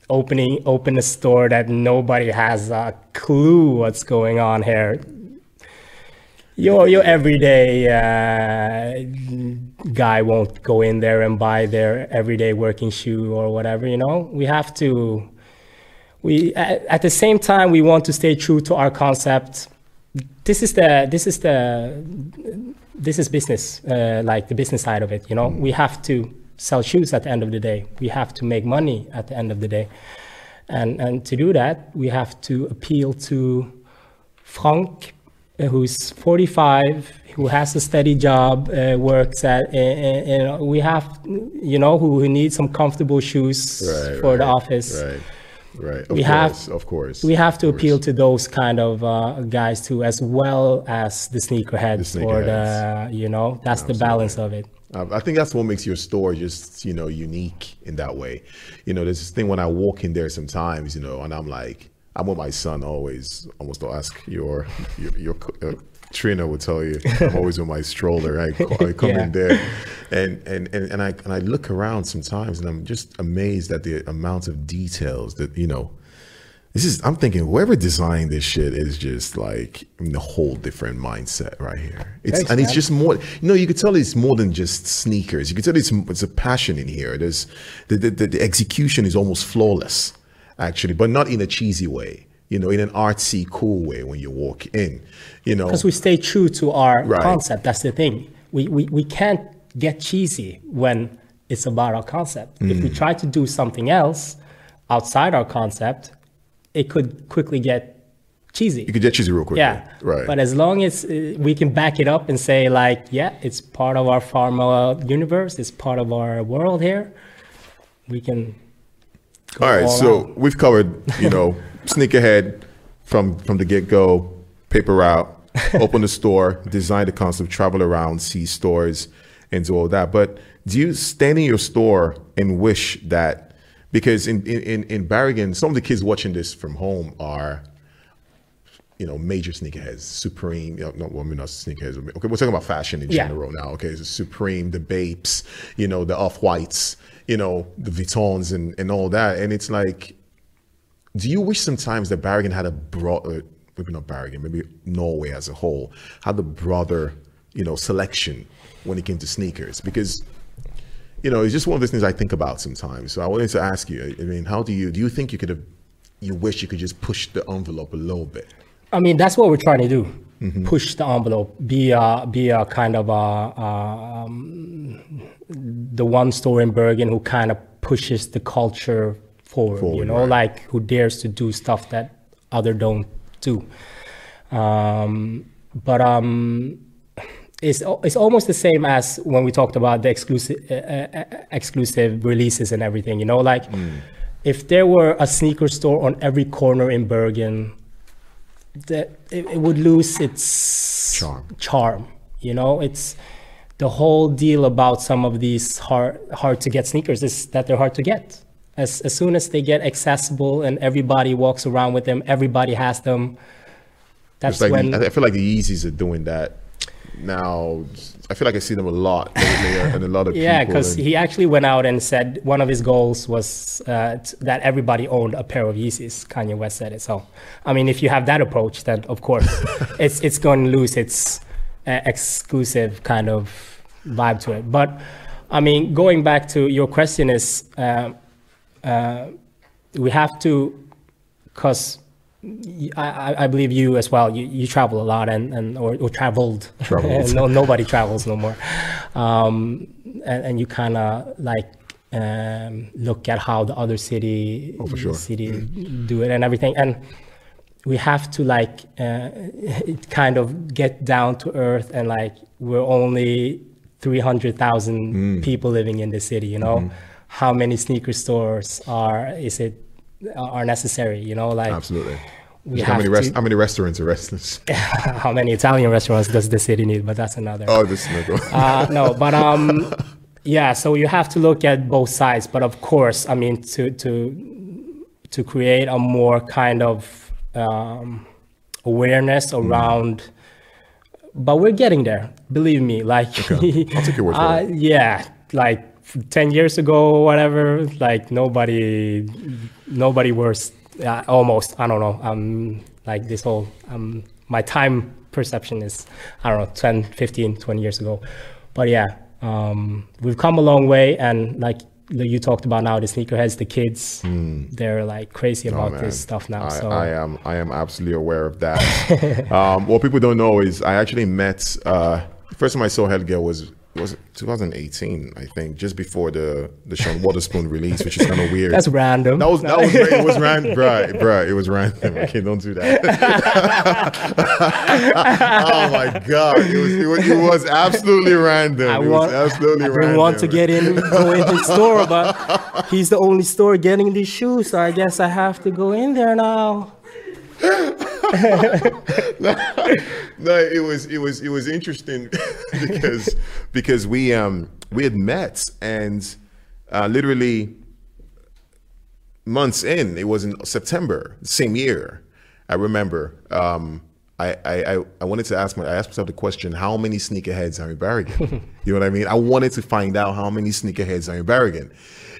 opening open a store that nobody has a clue what's going on here, your your everyday uh, guy won't go in there and buy their everyday working shoe or whatever. You know, we have to. We at, at the same time we want to stay true to our concept. This is the this is the this is business, uh, like the business side of it. You know, we have to sell shoes at the end of the day. We have to make money at the end of the day, and and to do that, we have to appeal to Frank, who's 45, who has a steady job, uh, works at, and, uh, we have, you know, who, who needs some comfortable shoes Right. for right, the office. Right. Right. Of We course. have- of course. We have to appeal to those kind of uh, guys too, as well as the sneakerheads, The or the, you know, that's the balance of it. Uh, I think that's what makes your store just, you know, unique in that way. You know, there's this thing when I walk in there sometimes, you know, and I'm like, I'm with my son always. Almost don't ask your your, your uh, Trina will tell you. I'm always with my stroller. I, I come Yeah. in there, and, and and and I and I look around sometimes, and I'm just amazed at the amount of details that you know. This is. I'm thinking whoever designed this shit is just like in a whole different mindset right here. It's Thanks, and it's man. just more. You know, you could tell it's more than just sneakers. You could tell it's it's a passion in here. There's the the, the, the execution is almost flawless, actually, but not in a cheesy way. You know, in an artsy, cool way when you walk in. You know, Because we stay true to our Right. concept. That's the thing. We, we, we can't get cheesy when it's about our concept. If Mm. we try to do something else outside our concept, it could quickly get cheesy. you could get cheesy real quick. Yeah, right. But as long as uh, we can back it up and say like, yeah, it's part of our pharma universe, it's part of our world here, we can. All right, so out. we've covered, you know, sneakerhead from from the get go, paper route, open the store, design the concept, travel around, see stores, and do all that. But do you stand in your store and wish that because in in in Bergen, some of the kids watching this from home are you know, major sneakerheads, Supreme. You know, no, well, I mean, not sneakerheads. Okay, we're talking about fashion in Yeah. general now. Okay, so Supreme, the Bapes, you know, the Off Whites, you know, the Vuittons and, and all that. And it's like, do you wish sometimes that Bergen had a broad, uh, maybe not Bergen, maybe Norway as a whole, had a broader, you know, selection when it came to sneakers? Because you know, it's just one of those things I think about sometimes. So I wanted to ask you, I mean, how do you do you think you could have you wish you could just push the envelope a little bit? I mean, that's what we're trying to do. Mm-hmm. Push the envelope. Be a be a kind of a, a um, the one store in Bergen who kind of pushes the culture forward. you know, right. like who dares to do stuff that other don't do. Um, but um, it's it's almost the same as when we talked about the exclusive uh, uh, exclusive releases and everything. You know, like Mm. if there were a sneaker store on every corner in Bergen, that it, it would lose its Charm. Charm. You know, it's the whole deal about some of these hard hard to get sneakers is that they're hard to get. As as soon as they get accessible and everybody walks around with them, everybody has them. That's like when the, I feel like the Yeezys are doing that now. I feel like I see them a lot and a lot of Yeah, because and- he actually went out and said one of his goals was uh, t- that everybody owned a pair of Yeezys. Kanye West said it. So, I mean, if you have that approach, then of course, it's it's going to lose its uh, exclusive kind of vibe to it. But, I mean, going back to your question is, uh, uh, we have to, because I, I- I believe you as well. You, you travel a lot and, and or, or traveled. Traveled. no, nobody travels no more. Um, and, and you kind of like um, look at how the other city Oh, sure. city do it and everything and we have to like uh, kind of get down to earth and like we're only 300,000 Mm. people living in the city you know Mm-hmm. how many sneaker stores are is it are necessary you know like Absolutely. we how many rest, how many restaurants are restless? how many Italian restaurants does the city need? But that's another. oh, this is no Uh, no, but um, yeah. So you have to look at both sides. But of course, I mean, to to to create a more kind of um, awareness Mm. around. But we're getting there. Believe me. Like, I'll take your word for uh, it. yeah, like. 10 years ago or whatever like nobody nobody was uh, almost i don't know um like this whole um my time perception is i don't know 10 15 20 years ago but yeah um we've come a long way and like you talked about now the sneakerheads the kids they're like crazy about Hmm. Oh, this stuff now I, so I am I am absolutely aware of that. um, what people don't know is I actually met uh, first time I saw Helge was was it 2018 I think just before the the Sean Wotherspoon release, which is kind of weird. that's random that was that was it was random, bruh, bruh, It was random. Okay, don't do that. oh my god, it was, it was it was absolutely random. I, it was absolutely I didn't want to get in, go in his store, but he's the only store getting these shoes, so I guess I have to go in there now. no, no, it was it was it was interesting because because we um we had met and uh, literally months in it was in September same year I remember. Um I, I, I- I wanted to ask my I asked myself the question how many sneakerheads are in Bergen you know what I mean? I wanted to find out how many sneakerheads are in Bergen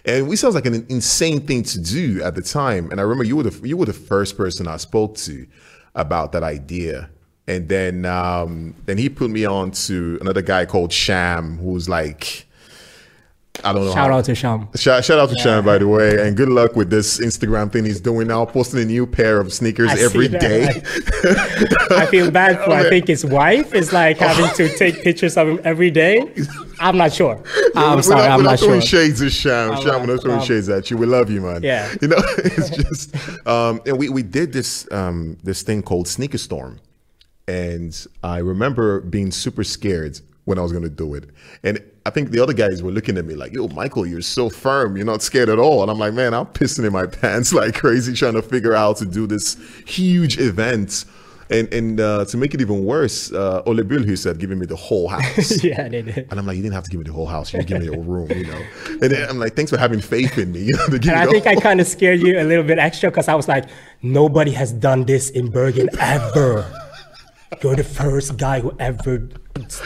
and we sounds like an insane thing to do at the time. And I remember you were the you were the first person I spoke to about that idea and then um then he put me on to another guy called Sham who's like I don't know Shout how, out to Sham. Shout, shout out to Sham, by the way, and good luck with this Instagram thing he's doing now, posting a new pair of sneakers I see every that, day. like- I feel bad for I think his wife is like having to take pictures of him every day. I'm not sure. I'm We're sorry, not, I'm we're not not throwing sure. shades at Sham. I'm Sham, we're not- not throwing um, shades at you. We love you, man. Yeah. You know, it's just, um, and we, we did this, um, this thing called Sneaker Storm. And I remember being super scared when I was going to do it. And I think the other guys were looking at me like, yo, Michael, you're so firm. You're not scared at all. And I'm like, man, I'm pissing in my pants like crazy trying to figure out how to do this huge event. And, and uh, to make it even worse, uh, Ole Bull, said, giving me the whole house. yeah, they did. And I'm like, you didn't have to give me the whole house. You give me a room, you know. And then I'm like, thanks for having faith in me. You know, to give And I think I kind of scared you a little bit extra because I was like, nobody has done this in Bergen ever. You're the first guy who ever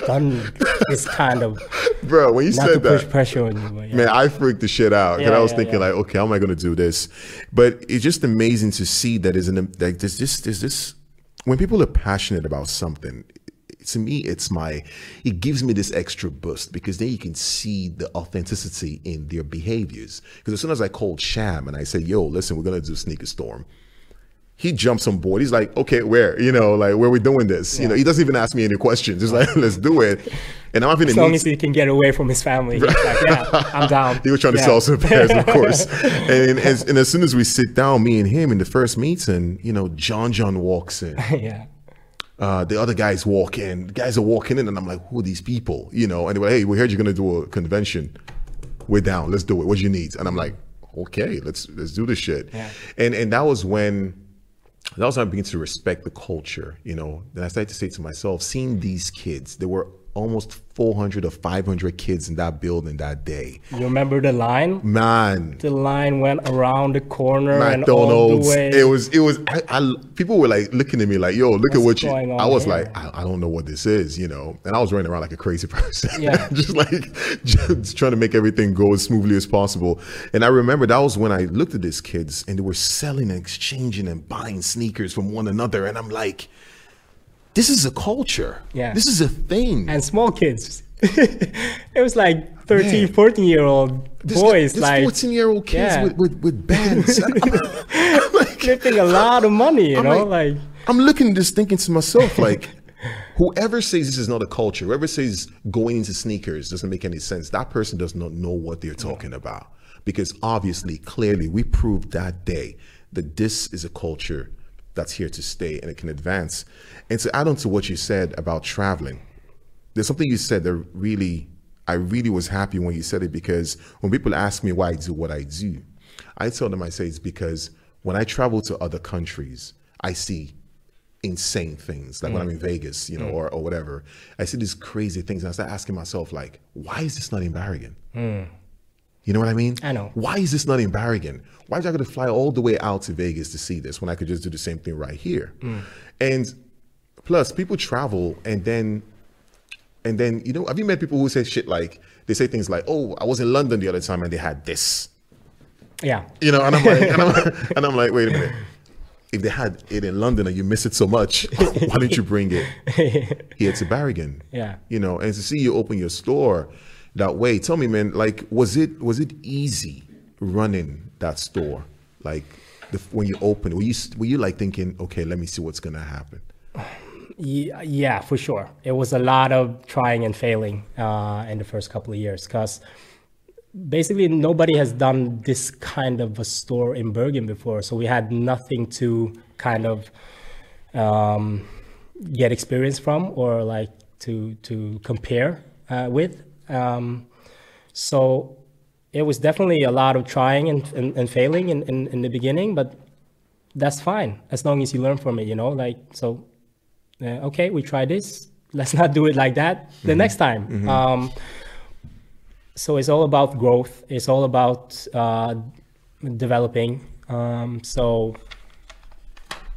done this kind of bro. When you not to said push that, pressure on you. Yeah. man, I freaked the shit out because Yeah, I was yeah, thinking like, okay, how am I going to do this? But it's just amazing to see that is an like there's this there's this when people are passionate about something. To me, it's my, it gives me this extra boost because then you can see the authenticity in their behaviors. Because as soon as I called Sham and I said, yo, listen, we're going to do Sneaker Storm, he jumps on board. He's like, okay, where? You know, like, where we doing this? You know, he doesn't even ask me any questions. He's like, let's do it. And I'm having as long meet- as he can get away from his family, he's like, yeah, I'm down. he was trying to Yeah. sell some pairs, of course. and, as, and as soon as we sit down, me and him in the first meeting, you know, John John walks in. yeah. Uh, the other guys walk in. The guys are walking in, and I'm like, who are these people? You know, and they were hey, we heard you're gonna do a convention. We're down. Let's do it. What do you need? And I'm like, okay, let's let's do this shit. Yeah. And and that was when was when I began to respect the culture, you know. Then I started to say to myself, seeing these kids, they were almost 400 or 500 kids in that building that day. You remember the line? Man, The line went around the corner and all the McDonald's. way. It was, it was, I, I, people were like looking at me like, yo, look at what What's you, I was here? like, I, I don't know what this is, you know? And I was running around like a crazy person. Yeah. just like, just trying to make everything go as smoothly as possible. And I remember that was when I looked at these kids and they were selling and exchanging and buying sneakers from one another. And I'm like, this is a culture. Yeah. This is a thing. and small kids. it was like 13, Man. 14 year old this, boys, this like 14 year old kids Yeah. with, with, with bands. Like, flipping a lot of money, you I'm know? like- Like, I'm looking at this thinking to myself, like, Whoever says this is not a culture, whoever says going into sneakers doesn't make any sense, that person does not know what they're talking about. Because obviously, clearly, we proved that day that this is a culture that's here to stay and it can advance. And to add on to what you said about traveling, there's something you said that really, I really was happy when you said it because when people ask me why I do what I do, I tell them I say it's because when I travel to other countries, I see insane things. Like mm. when I'm in Vegas, you know, mm. or, or whatever, I see these crazy things. And I start asking myself, like, why is this not in Bergen? Mm. You know what I mean? I know. Why is this not in Bergen? Why is I going to fly all the way out to Vegas to see this when I could just do the same thing right here? Mm. And plus, people travel and then, and then, you know, have you met people who say shit like, they say things like, oh, I was in London the other time and they had this. Yeah. You know, and I'm like, and I'm, and I'm like, wait a minute. If they had it in London and you miss it so much, why don't you bring it here to Bergen? Yeah. You know, and to see you open your store that way. Tell me, man, like, was it was it easy running that store? Like, the, when you opened, were you were you like thinking, okay, let me see what's gonna happen? Yeah, for sure. It was a lot of trying and failing uh, in the first couple of years because basically nobody has done this kind of a store in Bergen before. So we had nothing to kind of um, get experience from or like to to compare uh, with. Um, so it was definitely a lot of trying and, and, and failing in, in, in, the beginning, but that's fine as long as you learn from it, you know, like, so, uh, okay, we try this. Let's not do it like that the mm-hmm. next time. Mm-hmm. Um, so it's all about growth. It's all about uh, developing. Um, so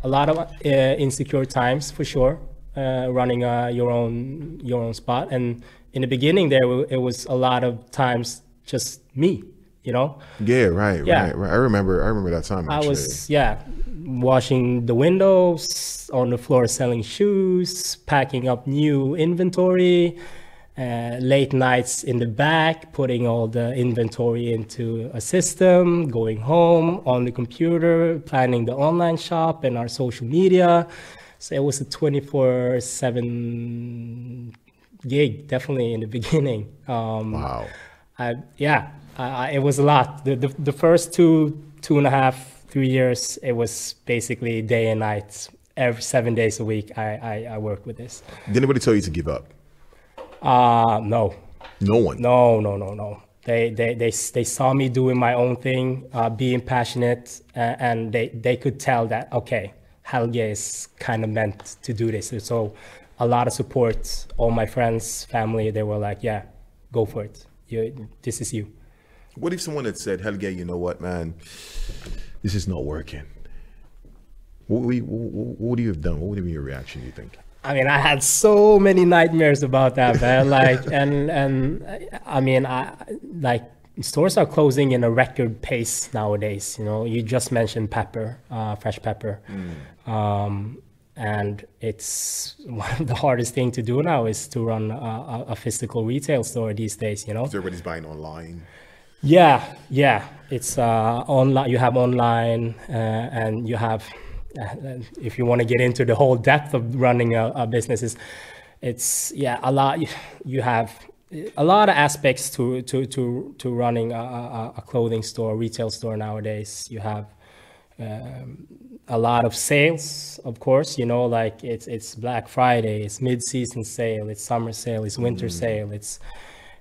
a lot of uh, insecure times for sure, uh, running uh, your own your own spot and in the beginning there it was a lot of times just me you know yeah right yeah. right right i remember i remember that time actually. i was yeah washing the windows on the floor selling shoes packing up new inventory uh, late nights in the back putting all the inventory into a system going home on the computer planning the online shop and our social media so it was a 24 7 gig definitely in the beginning. Um, wow. I, yeah, I, it was a lot. The, the, the first two two and a half three years it was basically day and night every seven days a week I, I, I worked with this. Did anybody tell you to give up? Uh no. No one. No, no, no, no. They they they they saw me doing my own thing, uh, being passionate, uh, and they they could tell that okay, Helge is kind of meant to do this. So a lot of support. All my friends, family, they were like, "Yeah, go for it. You, this is you." What if someone had said, "Helge, you know what, man? This is not working." What would, you, what would you have done? What would have been your reaction? Do you think? I mean, I had so many nightmares about that, man. like, and and I mean, I like stores are closing in a record pace nowadays. You know, you just mentioned pepper, uh, fresh pepper. Mm. Um, and it's one of the hardest thing to do now is to run a, a physical retail store these days you know? Everybody's buying online. Yeah yeah. It's uh online you have online uh, and you have uh, if you want to get into the whole depth of running a, a business is it's yeah a lot you have a lot of aspects to to to to running a, a, a clothing store retail store nowadays. You have um, a lot of sales, of course. You know, like it's it's Black Friday, it's mid-season sale, it's summer sale, it's winter mm. sale, it's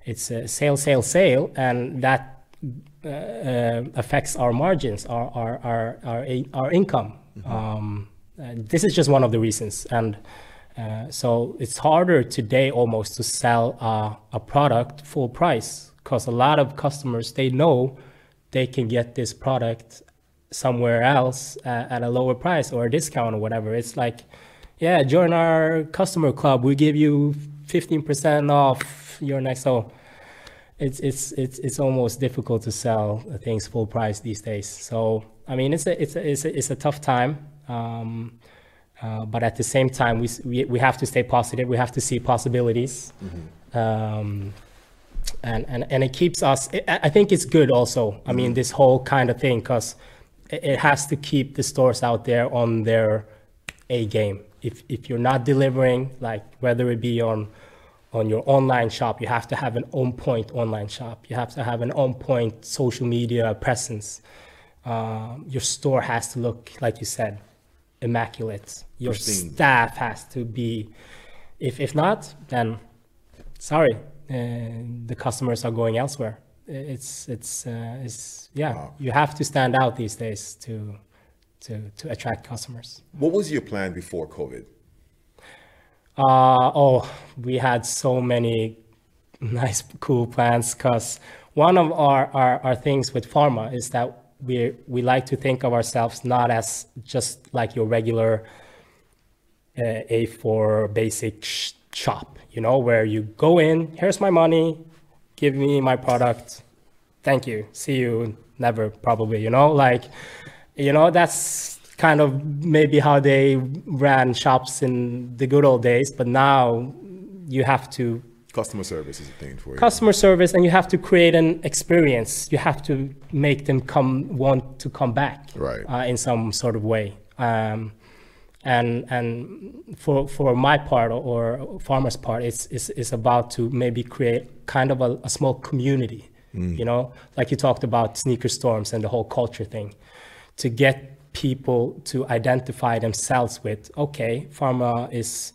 it's a sale, sale, sale, and that uh, uh, affects our margins, our our our our, our income. Mm-hmm. Um, this is just one of the reasons, and uh, so it's harder today almost to sell a product full price because a lot of customers they know they can get this product somewhere else at, at a lower price or a discount or whatever. It's like, yeah, join our customer club. We give you 15% off your next. So it's, it's, it's, it's almost difficult to sell things full price these days. So, I mean, it's a, it's a, it's a, it's a tough time. Um, uh, but at the same time, we, we, we have to stay positive. We have to see possibilities. Mm-hmm. Um, and, and, and it keeps us, I think it's good also. I mean, mm-hmm. this whole kind of thing, because it has to keep the stores out there on their A game. if if you're not delivering, like whether it be on on your online shop, you have to have an on point online shop. You have to have an on point social media presence. Um, your store has to look, like you said, immaculate. Your Pristine. staff has to be, if, if not, then sorry, uh, the customers are going elsewhere. It's, it's, uh, it's yeah, Wow. you have to stand out these days to, to, to attract customers. What was your plan before COVID? Uh, oh, we had so many nice, cool plans because one of our, our, our things with pharma is that we we like to think of ourselves not as just like your regular uh, A4 basic sh- shop, you know, where you go in, here's my money, give me my product, thank you, see you never, probably, you know, like, you know, that's kind of maybe how they ran shops in the good old days, but now you have to Customer service is a thing for you. customer service and you have to create an experience you have to make them come want to come back Right. uh, in some sort of way um, and and for for my part or Pharma's part it's, it's it's about to maybe create kind of a, a small community you know like you talked about sneaker storms and the whole culture thing. To get people to identify themselves with okay pharma is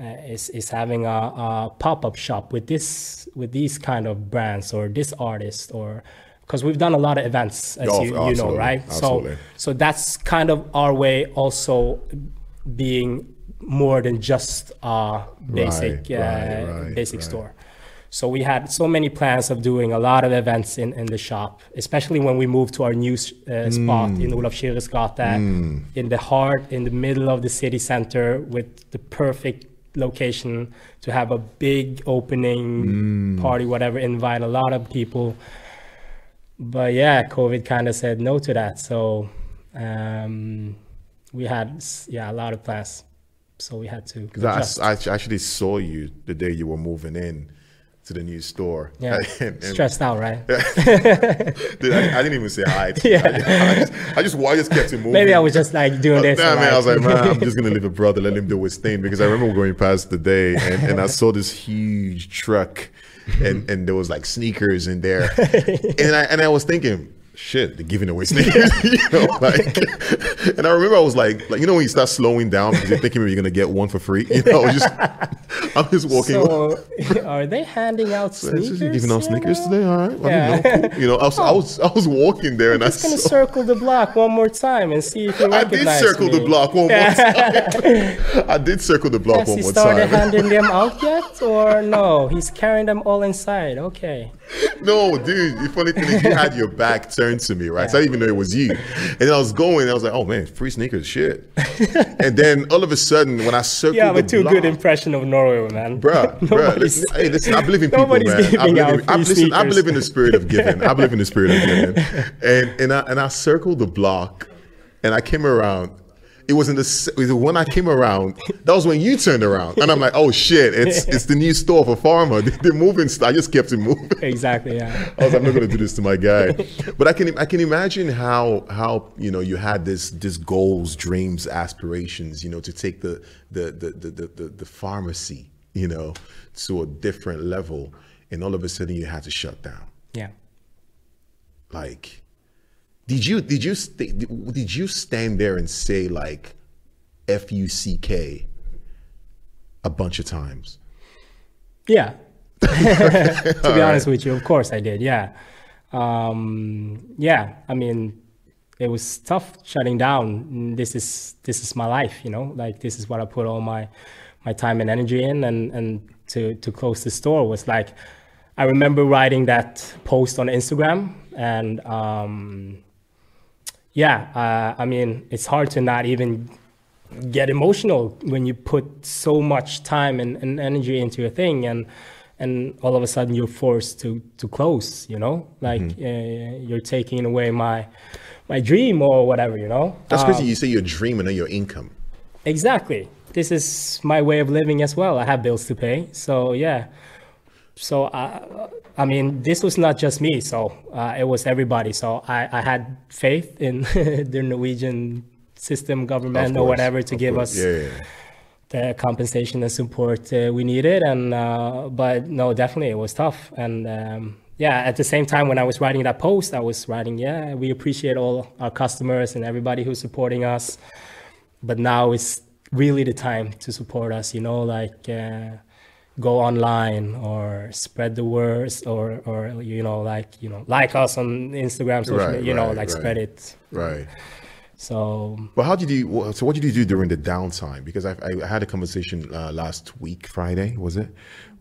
uh, is is having a, a pop-up shop with this with these kind of brands or this artist or because we've done a lot of events as Oh, you, you know right? Absolutely. so so that's kind of our way also being more than just a basic Right, uh, right, right, basic store so we had so many plans of doing a lot of events in, in the shop, especially when we moved to our new uh, spot Mm. in Olav Kyrres gate, in the heart, in the middle of the city center, with the perfect location to have a big opening Mm. party, whatever, invite a lot of people. But yeah, COVID kind of said no to that. So um, we had yeah a lot of plans. So we had to Because adjust. I, I actually saw you the day you were moving in to the new store. yeah, And- stressed out, right? Dude, I, I didn't even say hi. Yeah. I, just, I just, I just kept it moving. Maybe I was just like doing this. Nah, man, I was like, like- man, I'm just gonna leave a brother, let him do his thing because I remember going past the day and, and I saw this huge truck and, and there was like sneakers in there, and I and I was thinking, shit, they're giving away sneakers, you know, like. And I remember I was like, like you know when you start slowing down because you're thinking maybe you're gonna get one for free, you know, I just I'm just walking. So, are they handing out Is sneakers? he giving out sneakers know? today? All right. Well, Yeah. you, know, cool. you know, I was, I oh. was I was walking there and I Just gonna saw, circle the block one more time and see if you recognize I did circle me. the block one more time. I did circle the block Has one he started handing them out yet, or no? He's carrying them all inside. Okay. No, dude. The funny thing is, you had your back turned to me, right? So I didn't even know it was you. And then I was going, I was like, "Oh man, free sneakers, shit." and then all of a sudden, when I circled You have a too block, good impression of Norway, man. Bruh, bruh, listen, hey, listen, I believe in people, man. I believe, out in, I, listen, I believe in the spirit of giving. I believe in the spirit of giving. And and I and I circled the block, and I came around. It was in the was when I came around. That was when you turned around, and I'm like, oh shit! It's it's the new store for Pharma. They're moving. I just kept it moving. Exactly. Yeah. I was like, I'm not going to do this to my guy. But I can I can imagine how how you know you had this this goals, dreams, aspirations. You know, to take the the the the the, the, the pharmacy, you know, to a different level, and all of a sudden you had to shut down. Yeah. Like, did you did you st- did you stand there and say like, F U C K, a bunch of times? Yeah. to be honest with you, of course I did. Yeah. Um, yeah. I mean, it was tough shutting down. This is this is my life, you know. Like this is what I put all my my time and energy in, and and to to close the store was like. I remember writing that post on Instagram, and um, yeah, uh, I mean, it's hard to not even get emotional when you put so much time and, and energy into a thing and and all of a sudden you're forced to to close you know? Like uh, you're taking away my my dream or whatever you know? That's Um, crazy. You say your dream and then your income. exactly. This is my way of living as well. I have bills to pay so yeah. So uh, i mean this was not just me so uh, it was everybody so i, I had faith in the norwegian system government or whatever to give course. us Yeah, yeah, the compensation and support uh, we needed. And uh, but no, definitely it was tough. And um, yeah, at the same time when I was writing that post, I was writing, yeah, we appreciate all our customers and everybody who's supporting us, but now is really the time to support us. You know, like. Go online or spread the words or or you know like you know like us on instagram social Right, you know like right. spread it Right. so But how did you? So what did you do during the downtime? Because I, I had a conversation uh, last week, Friday, was it,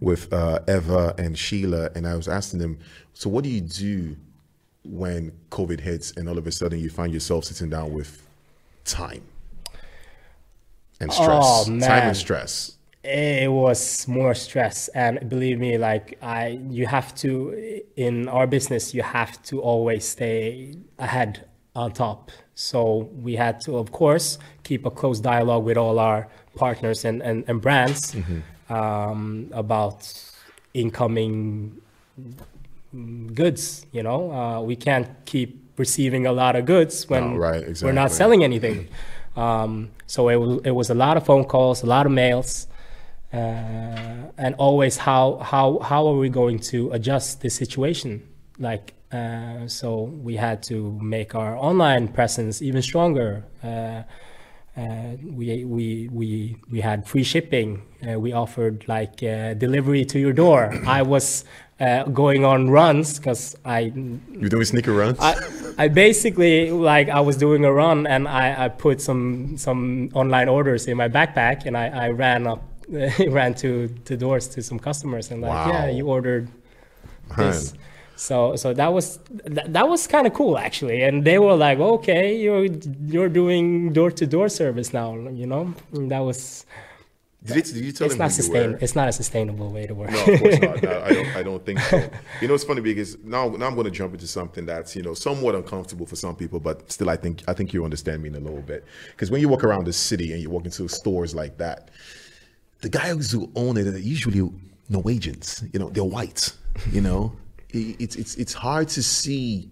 with uh, Eva and Sheila, and I was asking them, so what do you do when COVID hits, and all of a sudden you find yourself sitting down with time and stress, Oh, time and stress. It was more stress. And believe me like i you have to in our business you have to always stay ahead on top. So we had to of course keep a close dialogue with all our partners and, and, and brands um, about incoming goods you know? Uh, we can't keep receiving a lot of goods when No, right, we're not selling anything. Um, so it was, it was a lot of phone calls a lot of mails and always how how how are we going to adjust the situation? Like uh, so we had to make our online presence even stronger. Uh, uh, we we we we had free shipping. Uh, we offered like uh, delivery to your door. I was uh, going on runs because i You doing sneaker runs? I, I basically like I was doing a run and I, I put some some online orders in my backpack and I, I ran up ran to the doors to some customers and like yeah you ordered this so so that was that, that was kind of cool actually and they were like okay you're you're doing door to door service now you know And that was Did, it, did you tell it's not sustain it's not a sustainable way to work No, of course not. No, I don't. I don't think so. You know, it's funny because now, now I'm going to jump into something that's you know somewhat uncomfortable for some people, but still, I think I think you understand me in a little bit. Because when you walk around the city and you walk into stores like that, the guys who own it are usually Norwegians. You know, they're white. You know, it's it's it's hard to see.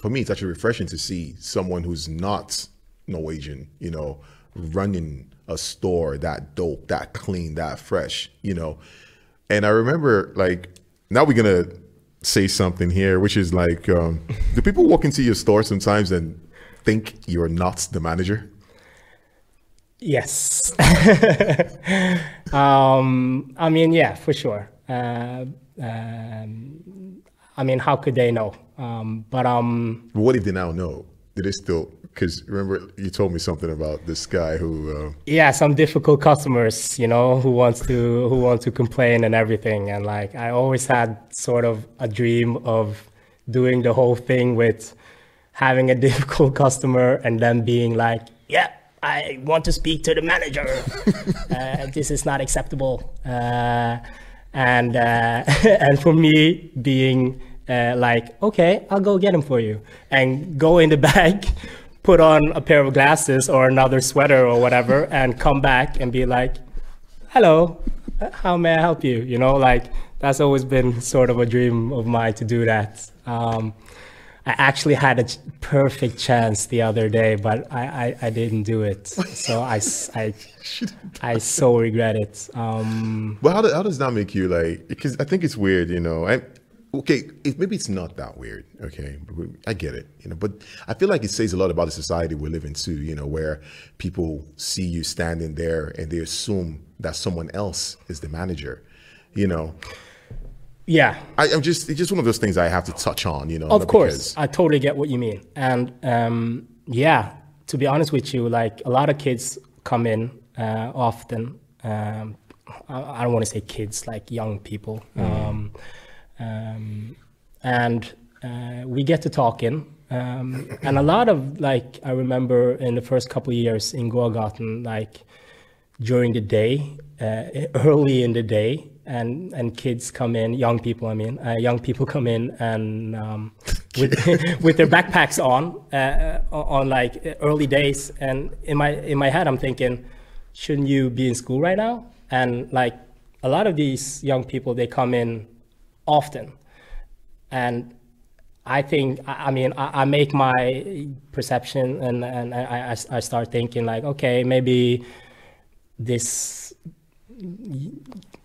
For me, it's actually refreshing to see someone who's not Norwegian. You know, running a store that dope, that clean, that fresh. You know, and I remember like now we're gonna say something here, which is like, um, do people walk into your store sometimes and think you're not the manager? Yes. um, I mean, yeah, for sure. Uh, um, I mean, how could they know? Um, but um, what if they now know? Do they still? Because remember, you told me something about this guy who. Uh, yeah, some difficult customers, you know, who wants to who wants to complain and everything. And like, I always had sort of a dream of doing the whole thing with having a difficult customer and then being like, yeah. I want to speak to the manager. uh, this is not acceptable. Uh, and uh, and for me being uh, like, okay, I'll go get him for you, and go in the bag, put on a pair of glasses or another sweater or whatever, and come back and be like, hello, how may I help you? You know, like that's always been sort of a dream of mine to do that. Um, I actually had a perfect chance the other day, but I, I, I didn't do it. So I, I, I so regret it. Um, but how, do, how does that make you like? Because I think it's weird, you know. I, okay, it, maybe it's not that weird. Okay, I get it, you know. But I feel like it says a lot about the society we live in too. You know, where people see you standing there and they assume that someone else is the manager. You know, yeah, I, I'm just it's just one of those things I have to touch on. You know, of course, because- I totally get what you mean. And um, yeah, to be honest with you, like a lot of kids come in uh, often. Um, I, I don't want to say kids, like young people. Um, um, and uh, we get to talking. Um, and a lot of like I remember in the first couple of years in Gågaten, like during the day, uh, early in the day, and and kids come in, young people, I mean, uh, young people come in and um, with with their backpacks on, uh, on like early days, and in my in my head, I'm thinking, shouldn't you be in school right now? And like a lot of these young people, they come in often, and I think I mean I, I make my perception and and I, I I start thinking like okay maybe this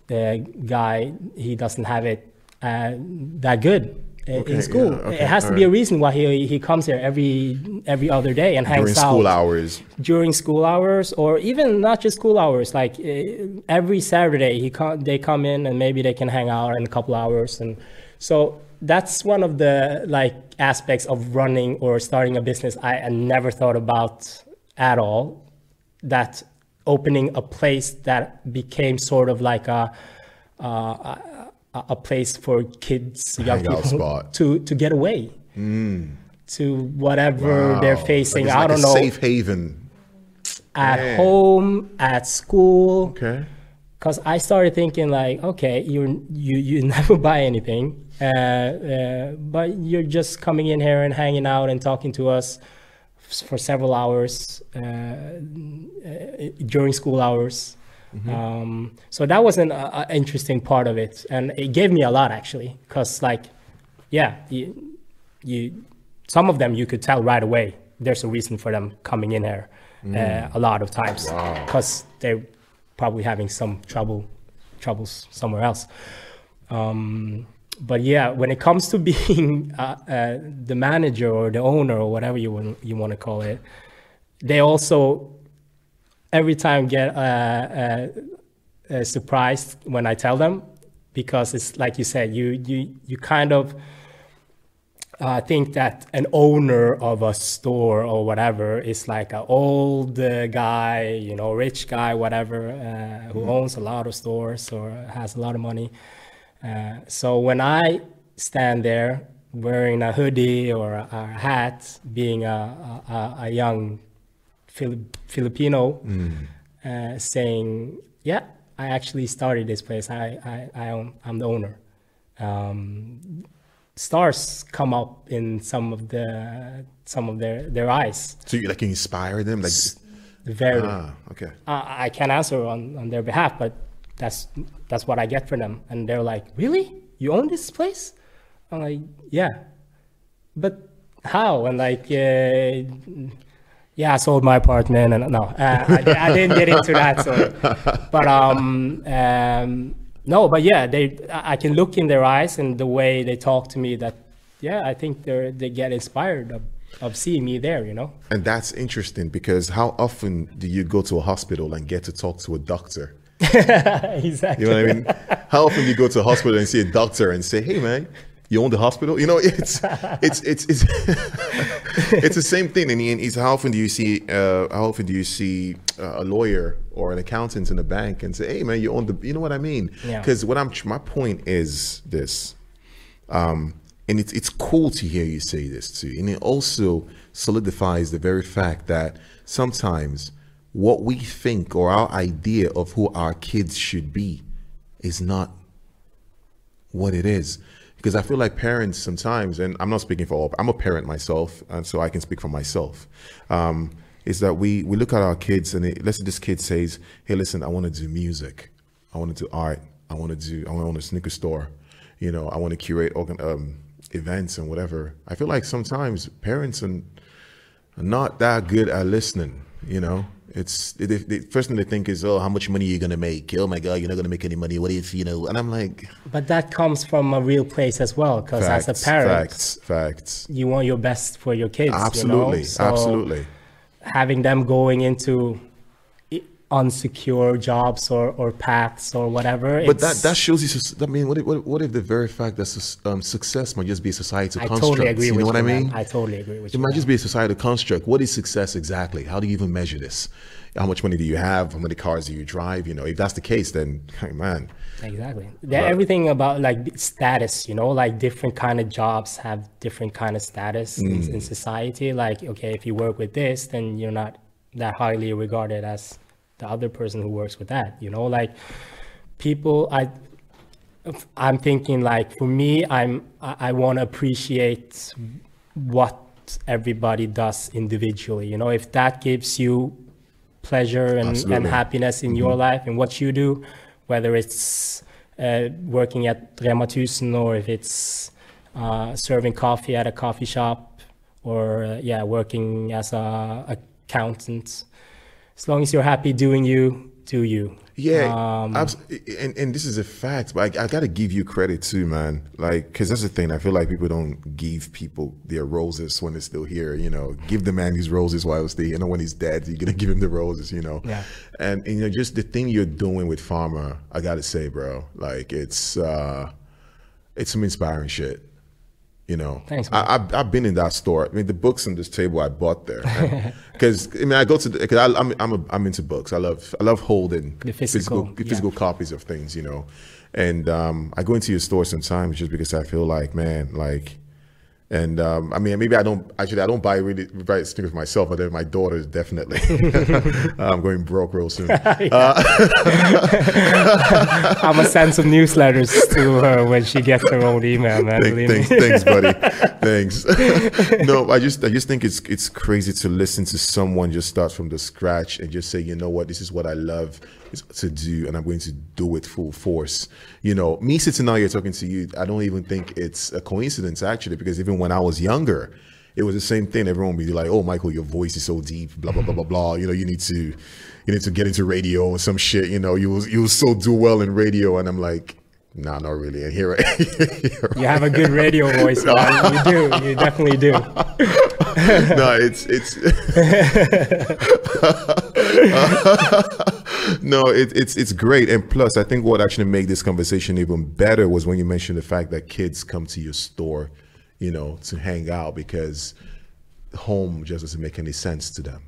the guy he doesn't have it uh, that good Okay, in school. yeah, okay, it has to all be a reason why he he comes here every every other day and hangs During school hours. during school hours or even not just school hours like uh, every saturday he come, they come in and maybe they can hang out in a couple hours and so that's one of the like aspects of running or starting a business i, I never thought about at all that opening a place that became sort of like a uh, a, a- place for kids young Hangout people spot. to to get away to whatever they're facing Like i like don't a know Safe haven. at Yeah. home, at school. Okay. Because I started thinking like, okay, you you you never buy anything, uh, uh, but you're just coming in here and hanging out and talking to us for several hours uh, uh, during school hours. Um, so that was an uh, interesting part of it, and it gave me a lot actually. Because like, yeah, you, you some of them you could tell right away. There's a reason for them coming in here uh, a lot of times because they're probably having some trouble troubles somewhere else. Um, but yeah when it comes to being uh, uh, the manager or the owner or whatever you want you want to call it they also every time get uh, uh, uh, surprised when I tell them because it's like you said you you you kind of uh, think that an owner of a store or whatever is like an old uh, guy, you know, rich guy, whatever, uh, who owns a lot of stores or has a lot of money. Uh, so when I stand there wearing a hoodie or a, a hat, being a, a, a- young Filip- Filipino, uh, saying, "Yeah, I actually started this place. I, I, I own, I'm the owner." Um, stars come up in some of the some of their their eyes. So you like you inspire them, like Very. ah, okay. I, I can't answer on, on their behalf, but that's that's what I get for them, and they're like, "Really? You own this place?" I'm like, "Yeah," but how? And like, uh, yeah, I sold my apartment, and no, uh, I, I didn't get into that. So, but um, um, no, but yeah, they I I can look in their eyes and the way they talk to me that, yeah, I think they they get inspired of, of seeing me there, you know. And that's interesting because how often do you go to a hospital and get to talk to a doctor? exactly. You know what I mean? How often do you go to a hospital and see a doctor and say, "Hey, man, you own the hospital?" You know, it's it's it's it's it's the same thing. And it's how often do you see uh, how often do you see uh, a lawyer or an accountant in a bank and say, "Hey, man, you own the," you know what I mean? Yeah. Because what I'm my point is this, um, and it's it's cool to hear you say this too, and it also solidifies the very fact that sometimes what we think or our idea of who our kids should be is not what it is. Because I feel like parents sometimes, and I'm not speaking for all, I'm a parent myself, and so I can speak for myself. Um, is that we we look at our kids and it, let's say this kid says, "Hey, listen, I want to do music, I want to do art, I want to do, I want to own a sneaker store, you know, I want to curate organ, um, events and whatever." I feel like sometimes parents and are not that good at listening. You know, it's the, the first thing they think is, "Oh, how much money are you gonna make? Oh my God, you're not gonna make any money. What if you know?" And I'm like, But that comes from a real place as well, because as a parent, facts, facts. you want your best for your kids. Absolutely, you know? So absolutely. Having them going into unsecure jobs or, or paths or whatever. But that that shows you. I mean, what if, what, what if the very fact that um, success might just be a societal I construct? totally agree you know with what you. I man. mean? I totally agree with It you. It might man. just be a societal construct. What is success exactly? How do you even measure this? How much money do you have? How many cars do you drive? You know, if that's the case, then hey, man, Exactly. They're everything about like status, you know, like different kind of jobs have different kind of status in, Mm. in society. Like, okay, if you work with this, then you're not that highly regarded as the other person who works with that, you know, like people, I, I'm thinking like for me, I'm, I, I want to appreciate what everybody does individually, you know, if that gives you pleasure and, and happiness in your life and what you do, whether it's uh, working at Rema 1000 or if it's uh, serving coffee at a coffee shop or uh, yeah, working as a accountant. As long as you're happy doing you do you. Yeah, Um, abs- and and this is a fact, but I, I got to give you credit too, man. Like, because that's the thing. I feel like people don't give people their roses when they're still here. You know, give the man his roses while he's still You know, when he's dead, you're gonna give him the roses. You know. Yeah. And, and you know, just the thing you're doing with Pharma, I gotta say, bro. Like, it's uh, it's some inspiring shit. You know, Thanks. I, I've, I've been in that store. I mean, the books on this table I bought there, because I mean, I go to because I'm I'm a, I'm into books. I love I love holding The physical, physical, physical copies of things, you know. And um, I go into your store sometimes just because I feel like, man, like, and um, I mean, maybe I don't actually I don't buy really buy sneakers myself, but then my daughters definitely. I'm going broke real soon. I'm gonna send some newsletters to her when she gets her own email, man. Thank- thanks, thanks, buddy. thanks. no, I just, I just think it's, it's crazy to listen to someone just start from the scratch and just say, you know what, this is what I love to do, and I'm going to do it full force. You know, me sitting out here talking to you, I don't even think it's a coincidence actually, because even when I was younger, it was the same thing. Everyone would be like, "Oh, Michael, your voice is so deep." Blah blah blah blah blah. You know, you need to, you need to get into radio or some shit. You know, you will, you will so do well in radio, and I'm like. Nah, not really. And here, I- here You have a good radio voice, man. You do. You definitely do. no, it's it's no, it, it's it's great. And plus, I think what actually made this conversation even better was when you mentioned the fact that kids come to your store, you know, to hang out because home just doesn't make any sense to them.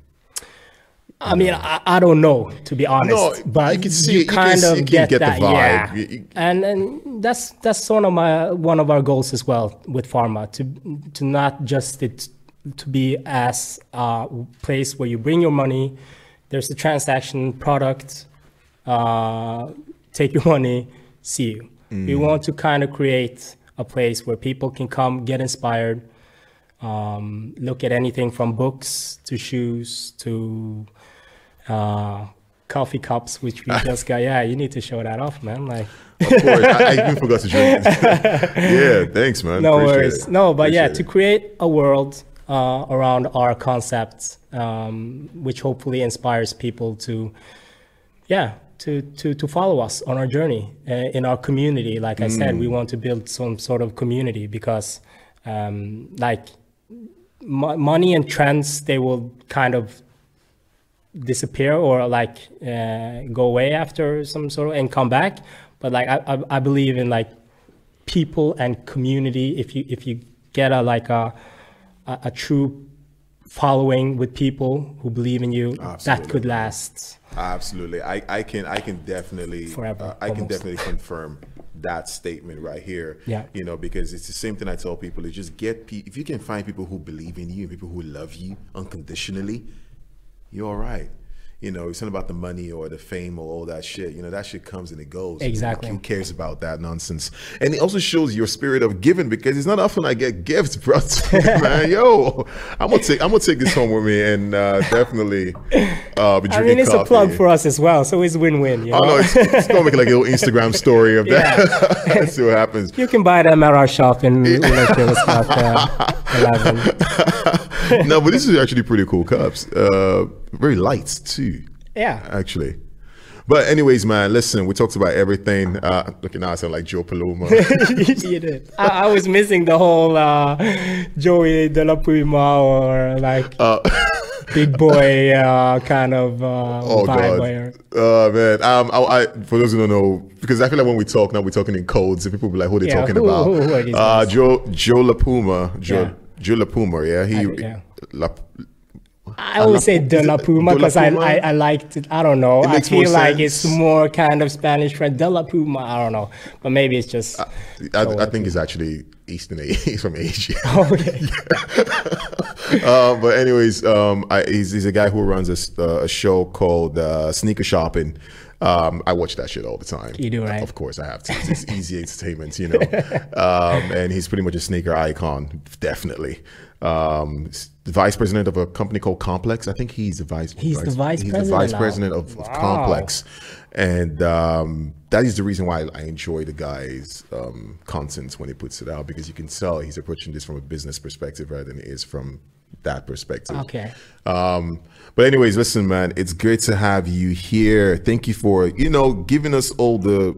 I mean, I, I don't know to be honest, No, but you can see- you you can kind of you can get, get the that, vibe. yeah. And and that's that's one of my one of our goals as well with Pharma to to not just it to be as a place where you bring your money, there's a transaction product, uh, take your money, see you. We Mm. want to kind of create a place where people can come get inspired, um, look at anything from books to shoes to uh, coffee cups, which we just got. Yeah, you need to show that off, man. Like, Of course, I, I even forgot to drink. yeah, thanks, man. no Appreciate worries. it. No, but yeah, Appreciate to create a world uh, around our concept, um, which hopefully inspires people to, yeah, to to to follow us on our journey uh, in our community. Like I said, Mm. we want to build some sort of community because, um, like, mo- money and trends they will kind of disappear or like uh, go away after some sort of and come back but like I, I, I believe in like people and community if you if you get a like a a, a true following with people who believe in you that could last Absolutely, I, I can I can definitely Forever, uh, I can definitely confirm that statement right here. Yeah. you know because it's the same thing I tell people is just get pe- if you can find people who believe in you, and people who love you unconditionally, you're all right. You know, it's not about the money or the fame or all that shit. You know, that shit comes and it goes. Exactly. Who cares about that nonsense? And it also shows your spirit of giving because it's not often I get gifts, bro. Man, yo, I'm gonna take I'm gonna take this home with me and uh, definitely uh, be drinking i mean it's coffee. a plug for us as well so it's win-win you know? Oh no, it's, it's gonna make like a little Instagram story of that. Let's see what happens. you can buy them at our shop in uh, 11 no, but this is actually pretty cool cups. Uh, very light too, yeah actually. But anyways, man, listen, we talked about everything. Uh, looking now, I sound like Joe La Puma. you did. I, I was missing the whole uh, Joey De La Puma or like Uh, big boy uh, kind of uh, oh vibe where uh, man. Um, I, I, for those who don't know, because I feel like when we talk now, we're talking in codes, and people be like, "Who they Yeah, talking who- about?" who- who are uh. Joe Joe La Puma, Joe Yeah. La Puma. Yeah, he. I- yeah. La, I always say De La Puma because I, I I liked it. I don't know. I feel like sense. it's more kind of Spanish friend De La Puma. I don't know, but maybe it's just I, I think it's actually Eastern. He's from Asia. okay. uh, but anyways, um, I, he's, he's a guy who runs a, uh, a show called uh, Sneaker Shopping. Um, I watch that shit all the time. You do, right? Of course, I have to. It's, it's easy entertainment, you know. Um, and he's pretty much a sneaker icon, definitely. Um, the vice president of a company called Complex. I think he's the vice. He's the vice he's president the vice president of, of Wow. Complex, and um, that is the reason why I enjoy the guy's um, content when he puts it out because you can tell he's approaching this from a business perspective rather than it is from that perspective. Okay. Um, but anyways, listen, man, it's great to have you here. Thank you for you know giving us all the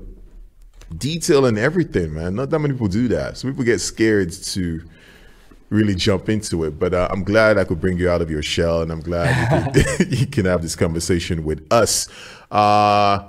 detail and everything, man. Not that many people do that, so people get scared to really jump into it. But uh, I'm glad I could bring you out of your shell, and I'm glad you, could, you can have this conversation with us. Uh,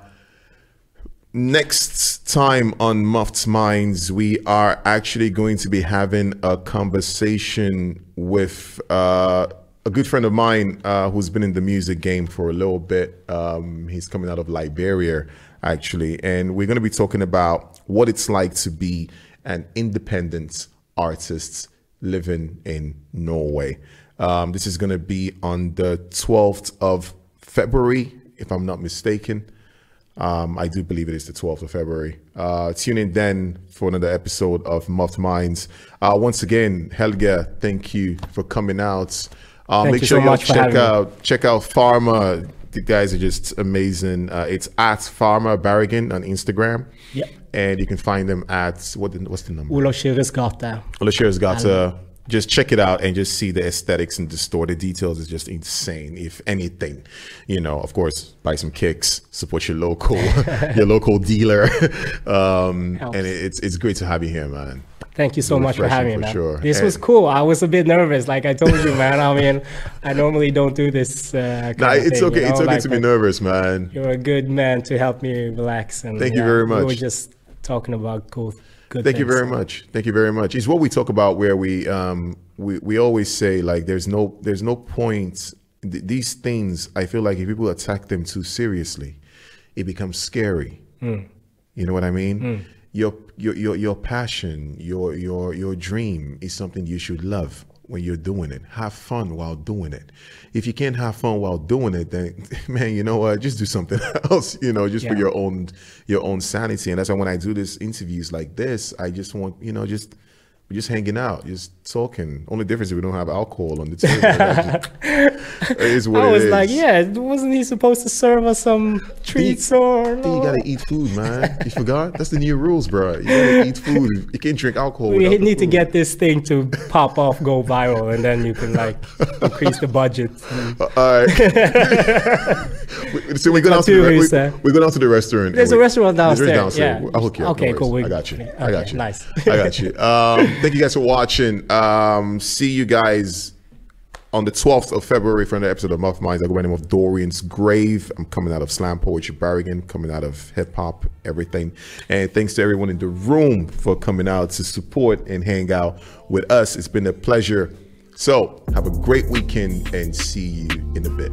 next time on Muffed Minds, we are actually going to be having a conversation with uh, a good friend of mine uh, who's been in the music game for a little bit. Um, he's coming out of Liberia, actually, and we're going to be talking about what it's like to be an independent artist living in Norway. Um, this is going to be on the 12th of February, if I'm not mistaken. Um, I do believe it is the 12th of February. Uh, tune in then for another episode of Muffed Minds. Uh, once again, Helge, thank you for coming out. Uh, Thank make you sure so you check having me. out check out Pharma. The guys are just amazing. Uh, it's at Pharma Bergen on Instagram. Yep. And you can find them at what? The, what's the number? Kyrres gata. Got to just check it out and just see the aesthetics and the store. The details is just insane. If anything, you know, of course, buy some kicks, support your local, your local dealer, um, Helps. and it, it's it's great to have you here, man. Thank you so much for having me, man. sure. This was cool. I was a bit nervous, like I told you, man. I mean, I normally don't do this. Uh, Nah, it's thing, okay. you It's okay like, to be nervous, man. You're a good man to help me relax. And Thank you very much. We were just talking about cool, good. Thank you very much. Thank you very much. It's what we talk about where we um we, we always say like there's no there's no point th- these things I feel like if people attack them too seriously, it becomes scary. Hmm. You know what I mean? Your your your your passion, your your your dream is something you should love when you're doing it. Have fun while doing it. If you can't have fun while doing it, then man, you know what? Just do something else. You know, just for your own your own sanity. And that's why when I do this interviews like this, I just want you know just we're just hanging out, just talking. Only difference is we don't have alcohol on the table. Just- it is what I was like, yeah, wasn't he supposed to serve us some treats or? You gotta eat food, man. You forgot? That's the new rules, bro. You gotta eat food. You can't drink alcohol. We need to get this thing to pop off, go viral, and then you can like increase the budget. and- All right. So we go down to the, re- we, said. we go down to the restaurant. There's a we- restaurant there's a downstairs, yeah. I'll hook you up. Okay, no cool. We- I got you. I got you. nice. I got you. Um, thank you guys for watching. Um, see you guys on the 12th of February for another episode of Muff Minds. I go by the name of Dorian's Grave. I'm coming out of Slam Poetry Bergen, coming out of hip hop, everything. And thanks to everyone in the room for coming out to support and hang out with us. It's been a pleasure. So have a great weekend and see you in a bit.